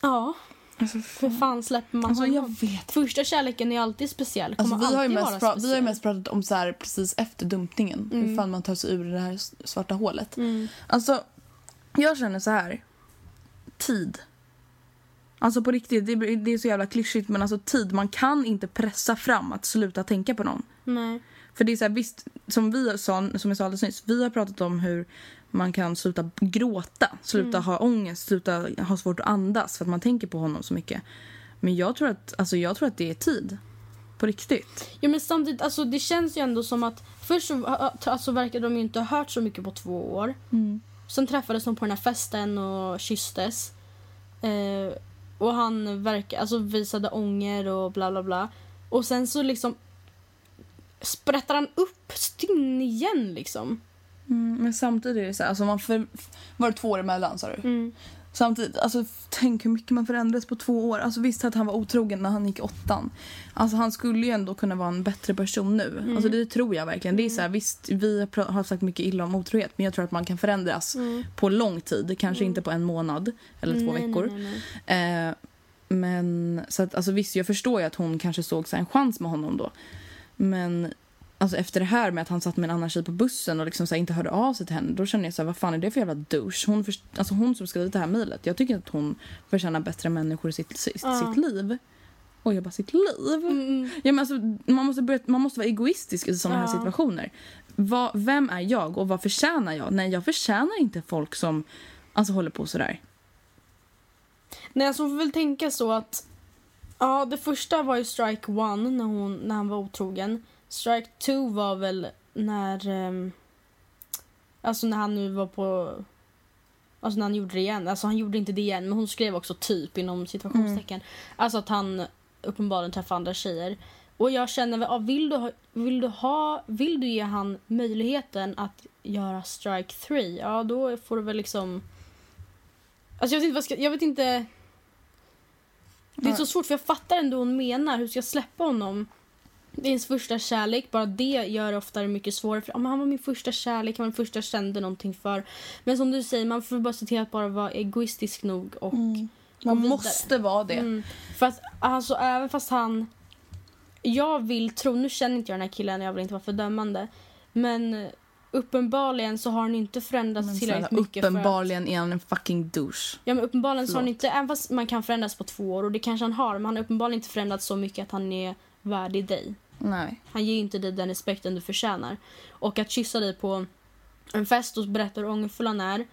Ja, alltså, hur fan släpper man alltså, jag vet. Första kärleken är alltid speciell. Alltså, vi, har ju mest pra- vi har mest pratat om så här precis efter dumpningen. Hur Mm. fan man tar sig ur det här svarta hålet. Mm. Alltså, jag känner så här. Tid. Alltså på riktigt, det, det är så jävla klyschigt men alltså tid. Man kan inte pressa fram att sluta tänka på någon. Nej. För det är så här, visst, som vi sa, som jag sa alldeles nyss, vi har pratat om hur man kan sluta gråta, sluta Mm. ha ångest, sluta ha svårt att andas för att man tänker på honom så mycket. Men jag tror att, alltså jag tror att det är tid. På riktigt. Ja men samtidigt, alltså det känns ju ändå som att först så alltså, verkar de ju inte ha hört så mycket på två år. Sen träffades de på den här festen och kysstes. Eh, och han verkar, alltså visade ånger och bla bla bla. Och sen så liksom sprättar han upp stinn igen liksom. Mm, men samtidigt är det så här, alltså man för, var det två år emellan sa du? Mm. Samtidigt, alltså tänk hur mycket man förändras på två år. Alltså visst att han var otrogen när han gick åttan. Alltså han skulle ju ändå kunna vara en bättre person nu. Mm. Alltså det tror jag verkligen. Det är så här, visst vi har sagt mycket illa om otrohet men jag tror att man kan förändras på lång tid. Kanske inte på en månad eller två Mm. Nej, veckor. nej, nej. Eh, men så att, alltså visst, jag förstår ju att hon kanske såg så en chans med honom då. Men alltså efter det här med att han satt med en annan tjej på bussen och liksom så här, inte hörde av sig till henne, då känner jag så här, vad fan är det för jävla douche? Hon, för, alltså hon som skrev det här mejlet, jag tycker att hon förtjänar bättre människor i sitt, sitt, Ja. sitt liv. Och jag bara, sitt liv? Mm. Ja, men alltså, man, måste börja, man måste vara egoistisk i sådana här Ja. situationer. Vad, vem är jag och vad förtjänar jag? Nej, jag förtjänar inte folk som alltså, håller på sådär. Nej, alltså hon får väl tänka så att... Ja, det första var ju strike one när, hon, när han var otrogen. Strike two var väl när... ehm, alltså när han nu var på... Alltså när han gjorde det igen. Alltså han gjorde inte det igen, men hon skrev också typ inom situationstecken. Alltså att han uppenbarligen träffade andra tjejer. Och jag känner väl, ja, vill du ha, vill du ha, vill du ge han möjligheten att göra strike three, ja då får du väl liksom... Alltså jag vet inte vad ska, jag vet inte... Det är så svårt för jag fattar ändå hon menar. Hur ska jag släppa honom? Det är ens första kärlek. Bara det gör det oftare mycket svårare. För, men han var min första kärlek. Han var den första jag kände någonting för. Men som du säger, man får bara se till att bara vara egoistisk nog och Man gå vidare. måste vara det. Mm. För att alltså även fast han... Jag vill tro, nu känner inte jag den här killen, jag vill inte vara fördömande. Men uppenbarligen så har han inte förändrats Men tillräckligt snälla, mycket för att... uppenbarligen är han en fucking douche. Ja men uppenbarligen så har han Förlåt. inte, även fast man kan förändras på två år och det kanske han har, men han har uppenbarligen inte förändrats så mycket att han är värdig dig. Nej. Han ger inte dig den respekten du förtjänar. Och att kyssa dig på en fest och berätta hur ångerfull han är.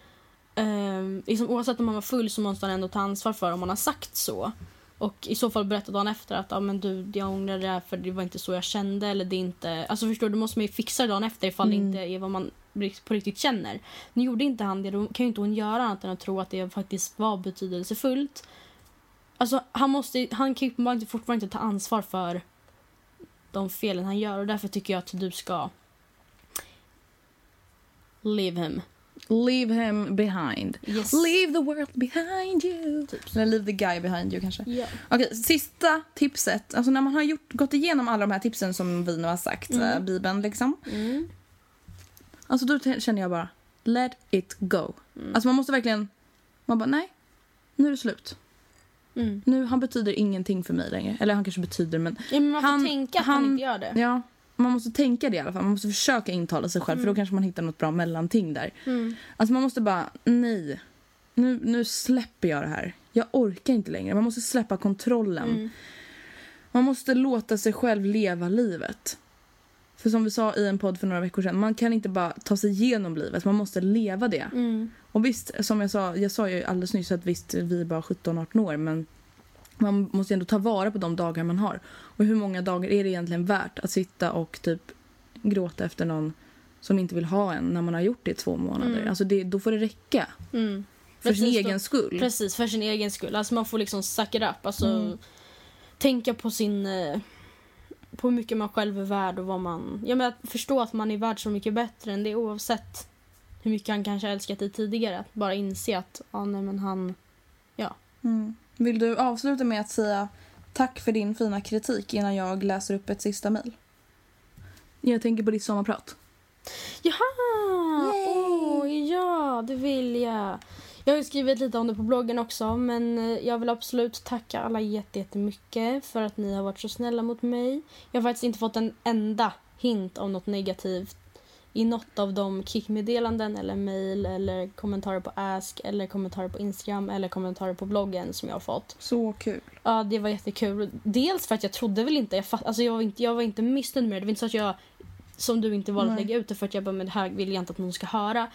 Um, liksom, oavsett om han var full så måste han ändå ta ansvar för om han har sagt så. Och i så fall berätta dagen efter att ah, men du, jag ångrar det här för det var inte så jag kände. Eller det är inte, alltså förstår du, måste man ju fixa dagen efter ifall det inte är vad man på riktigt känner. Nu gjorde inte han det, då kan ju inte hon göra annat än att tro att det faktiskt var betydelsefullt. Alltså han måste han kan ju fortfarande inte ta ansvar för de felen han gör och därför tycker jag att du ska leave him. Leave him behind. Yes. Leave the world behind you. Typ Eller leave the guy behind you kanske. Ja. Okej, sista tipset. Alltså när man har gjort, gått igenom alla de här tipsen som vi nu har sagt, mm. Bibeln liksom. Mm. Alltså då känner jag bara, let it go. Mm. Alltså man måste verkligen, man bara nej, nu är det slut. Mm. Nu, han betyder ingenting för mig längre. Eller han kanske betyder men Ja, men man får tänka att han inte gör det. Ja, man måste tänka det i alla fall. Man måste försöka intala sig själv för då kanske man hittar något bra mellanting där. Alltså man måste bara, nej. Nu, nu släpper jag det här. Jag orkar inte längre. Man måste släppa kontrollen. Man måste låta sig själv leva livet. För som vi sa i en podd för några veckor sedan, man kan inte bara ta sig igenom livet, man måste leva det. Och visst, som jag sa, jag sa ju alldeles nyss att visst, vi är bara 17-18 år, men man måste ändå ta vara på de dagar man har. Och hur många dagar är det egentligen värt att sitta och typ gråta efter någon som inte vill ha en när man har gjort det i två månader? Alltså det, då får det räcka. För sin Precis, då- egen skull. Precis, för sin egen skull. Alltså man får liksom suck it up. Alltså, Mm. Tänka på sin... eh, På hur mycket man själv är värd och vad man... Ja, men att förstå att man är värd så mycket bättre än det oavsett hur mycket han kanske älskat dig tidigare. Att bara inse att, ja nej men han... Ja. Mm. Vill du avsluta med att säga tack för din fina kritik innan jag läser upp ett sista mejl? Jag tänker på ditt sommarprat. Jaha! Åh, ja, det vill jag. Jag har skrivit lite om det på bloggen också, men eh, jag vill absolut tacka alla jätte- jättemycket för att ni har varit så snälla mot mig. Jag har faktiskt inte fått en enda hint av något negativt i något av de kickmeddelanden eller mejl eller kommentarer på Ask eller kommentarer på Instagram eller kommentarer på bloggen som jag har fått. Så kul. Ja, det var jättekul. Dels för att jag trodde väl inte, jag, fatt, alltså jag, var inte jag var inte missnöjd med det. Det var inte så att jag, som du inte valde att lägga ut det för att jag bara, men det här vill jag inte att någon ska höra.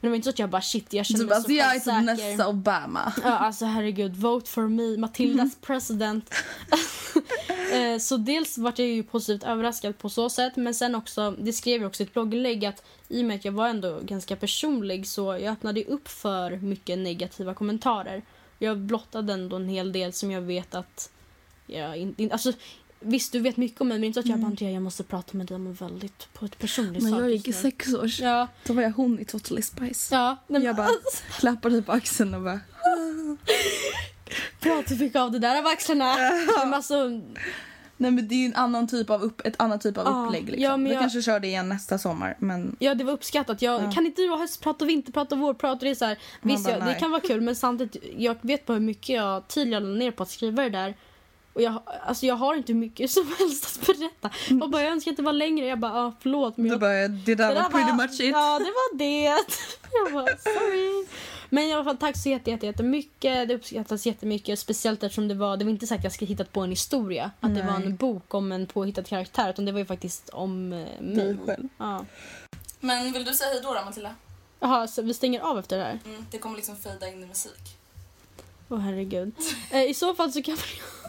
Men det var inte så att jag bara shit, jag känner Du mig bara, så jag är säker. nästa Obama. [LAUGHS] Ja, alltså herregud, vote for me, Matildas president. [LAUGHS] Eh, så dels vart jag ju positivt överraskad på så sätt, men sen också, det skrev jag också i ett blogginlägg att i och med att jag var ändå ganska personlig så jag öppnade upp för mycket negativa kommentarer. Jag blottade ändå en hel del som jag vet att jag inte... In, alltså, visst, du vet mycket om mig, men inte att jag bara Andrea, jag måste prata med dig om väldigt, på ett personligt När sak jag gick i nu." sex år, Ja, då var jag hon i Totally Spice. ja. Men Jag bara klappade dig på axeln och bara... [LAUGHS] Bra att du fick av det där av axlarna. Men alltså, Nej men det är ju en annan typ av upp, ett annat typ av Ja, upplägg liksom. ja, men Vi jag- kanske kör det igen nästa sommar men Ja, det var uppskattat. Jag, Kan inte du ha höstprat och vinterprat och vårprat? Och det, är så här, visst, bara, jag, det kan vara kul, men [LAUGHS] samtidigt, jag vet bara hur mycket jag, tid jag ner på att skriva det där. Och jag, alltså jag har inte mycket [LAUGHS] som helst att berätta. Och bara, jag önskar att det var längre. Jag bara, ah, förlåt. Men jag, bara det där var pretty much it. Ja, det var det. [LAUGHS] Jag bara, sorry. Men i alla fall, tack så jätte, jätte, jättemycket. Det uppskattas jättemycket. Speciellt eftersom det var, det var inte sagt att jag skulle hittat på en historia. Att det var Nej. en bok om en påhittad karaktär. Utan det var ju faktiskt om eh, mig. Själv. Ja. Men vill du säga hej då då Matilda? Jaha, så vi stänger av efter det här? Mm, det kommer liksom fejda in i musik. Åh herregud. Eh, I så fall så kan vi [LAUGHS]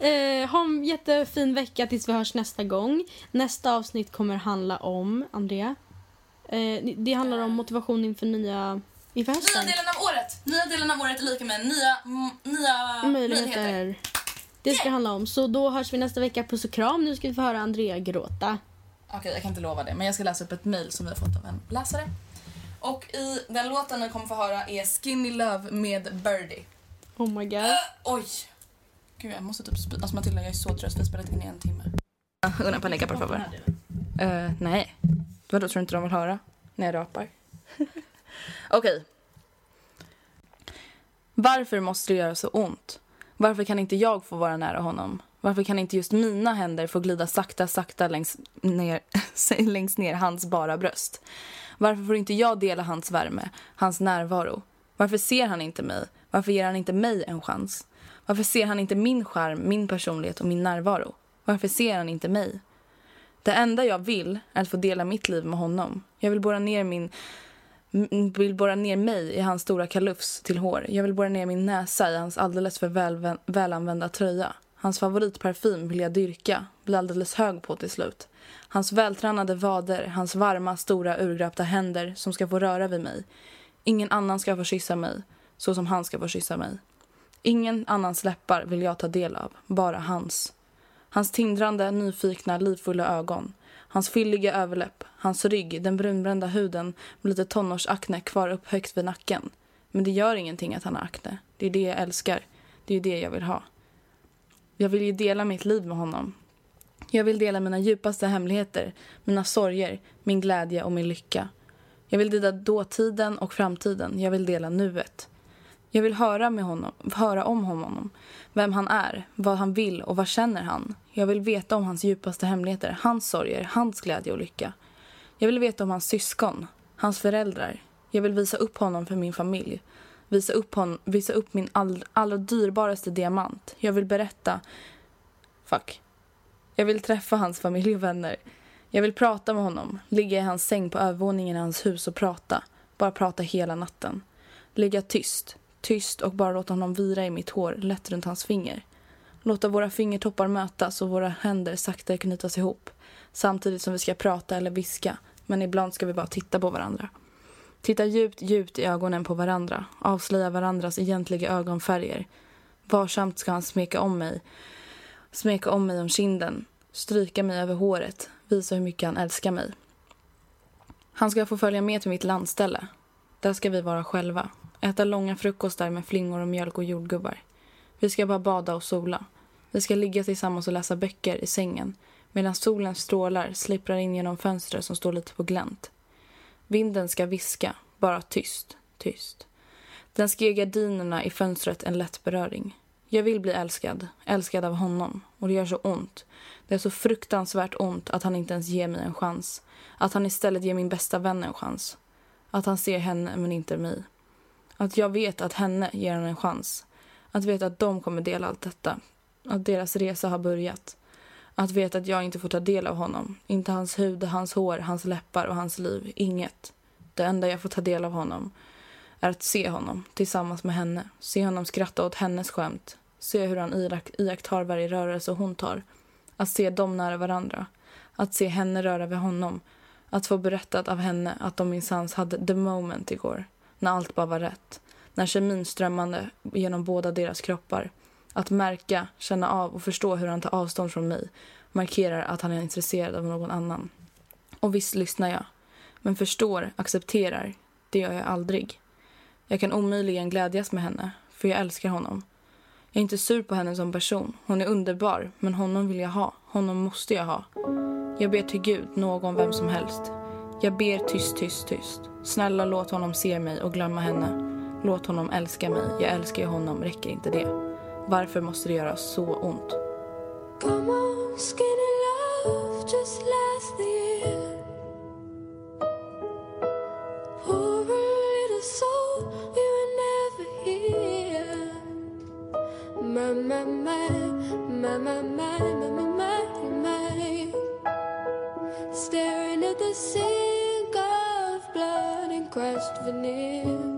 eh, ha en jättefin vecka tills vi hörs nästa gång. Nästa avsnitt kommer handla om, Andrea? Eh, det handlar om motivation inför nya... Inför Nya hösten. delen av året! Nya delen av året är lika med nya, nya Möjligheter. möjligheter. Det ska handla om. Så då hörs vi nästa vecka. Puss och kram. Nu ska vi få höra Andrea gråta. Okej, jag kan inte lova det, men jag ska läsa upp ett mejl som vi har fått av en läsare. Och i den låten ni kommer få höra är Skinny Love med Birdie. Oh my god. Oj! Gud, jag måste typ spy. Alltså Matilda, jag är så trött. Vi har spelat in i en timme. Una panika, por favor. Uh, nej. Vadå, tror du inte de vill höra? När jag rapar? [LAUGHS] Okej. Varför måste det göra så ont? Varför kan inte jag få vara nära honom? Varför kan inte just mina händer få glida sakta, sakta längs ner, [LAUGHS] längst ner hans bara bröst? Varför får inte jag dela hans värme, hans närvaro? Varför ser han inte mig? Varför ger han inte mig en chans? Varför ser han inte min charm, min personlighet och min närvaro? Varför ser han inte mig? Det enda jag vill är att få dela mitt liv med honom. Jag vill borra ner min vill borra ner mig i hans stora kalufs till hår. Jag vill borra ner min näsa i hans alldeles för väl, välanvända tröja. Hans favoritparfym vill jag dyrka, bli alldeles hög på till slut. Hans vältränade vader, hans varma, stora, urgröpta händer som ska få röra vid mig. Ingen annan ska få kyssa mig, så som han ska få kyssa mig. Ingen annans läppar vill jag ta del av, bara hans. Hans tindrande, nyfikna, livfulla ögon. Hans fylliga överläpp, hans rygg, den brunbrända huden med lite tonårsakne kvar upp högt vid nacken. Men det gör ingenting att han har akne. Det är det jag älskar. Det är det jag vill ha. Jag vill ju dela mitt liv med honom. Jag vill dela mina djupaste hemligheter, mina sorger, min glädje och min lycka. Jag vill dela dåtiden och framtiden. Jag vill dela nuet. Jag vill höra, med honom, höra om honom Vem han är, vad han vill och vad känner han. Jag vill veta om hans djupaste hemligheter, hans sorger, hans glädje och lycka. Jag vill veta om hans syskon, hans föräldrar. Jag vill visa upp honom för min familj. Visa upp, hon, visa upp min all, allra dyrbaraste diamant. Jag vill berätta... Fuck. Jag vill träffa hans familj och vänner. Jag vill prata med honom, ligga i hans säng på övervåningen i hans hus och prata. Bara prata hela natten. Ligga tyst, tyst och bara låta honom vira i mitt hår lätt runt hans finger. Låta våra fingertoppar mötas och våra händer sakta knytas ihop. Samtidigt som vi ska prata eller viska, men ibland ska vi bara titta på varandra. Titta djupt, djupt i ögonen på varandra, avslöja varandras egentliga ögonfärger. Varsamt ska han smeka om mig, smeka om mig om kinden, stryka mig över håret, visa hur mycket han älskar mig. Han ska få följa med till mitt landställe. Där ska vi vara själva. Äta långa frukostar med flingor och mjölk och jordgubbar. Vi ska bara bada och sola. Vi ska ligga tillsammans och läsa böcker i sängen medan solens strålar slipprar in genom fönstret som står lite på glänt. Vinden ska viska, bara tyst, tyst. Den ska ge gardinerna i fönstret en lätt beröring. Jag vill bli älskad, älskad av honom. Och det gör så ont. Det är så fruktansvärt ont att han inte ens ger mig en chans. Att han istället ger min bästa vän en chans. Att han ser henne men inte mig. Att jag vet att henne ger han en chans. Att veta att de kommer dela allt detta. Att deras resa har börjat. Att veta att jag inte får ta del av honom. Inte hans hud, hans hår, hans läppar och hans liv. Inget. Det enda jag får ta del av honom är att se honom tillsammans med henne. Se honom skratta åt hennes skämt. Se hur han iakttar varje rörelse hon tar. Att se dem nära varandra. Att se henne röra vid honom. Att få berättat av henne att de minsann hade the moment igår. När allt bara var rätt. När kemin strömmande genom båda deras kroppar. Att märka, känna av och förstå hur han tar avstånd från mig markerar att han är intresserad av någon annan. Och visst lyssnar jag. Men förstår, accepterar, det gör jag aldrig. Jag kan omöjligen glädjas med henne, för jag älskar honom. Jag är inte sur på henne som person. Hon är underbar, men honom vill jag ha. Honom måste jag ha. Jag ber till Gud, någon, vem som helst. Jag ber tyst, tyst, tyst. Snälla låt honom se mig och glömma henne. Låt honom älska mig. Jag älskar ju honom. Räcker inte det? Varför måste det göra så ont? Come on, skinny love, just last the year. Poor little soul, we were never here. My, my, my, my, my, my, my, my, my, my. Staring at the sea. Crushed veneer.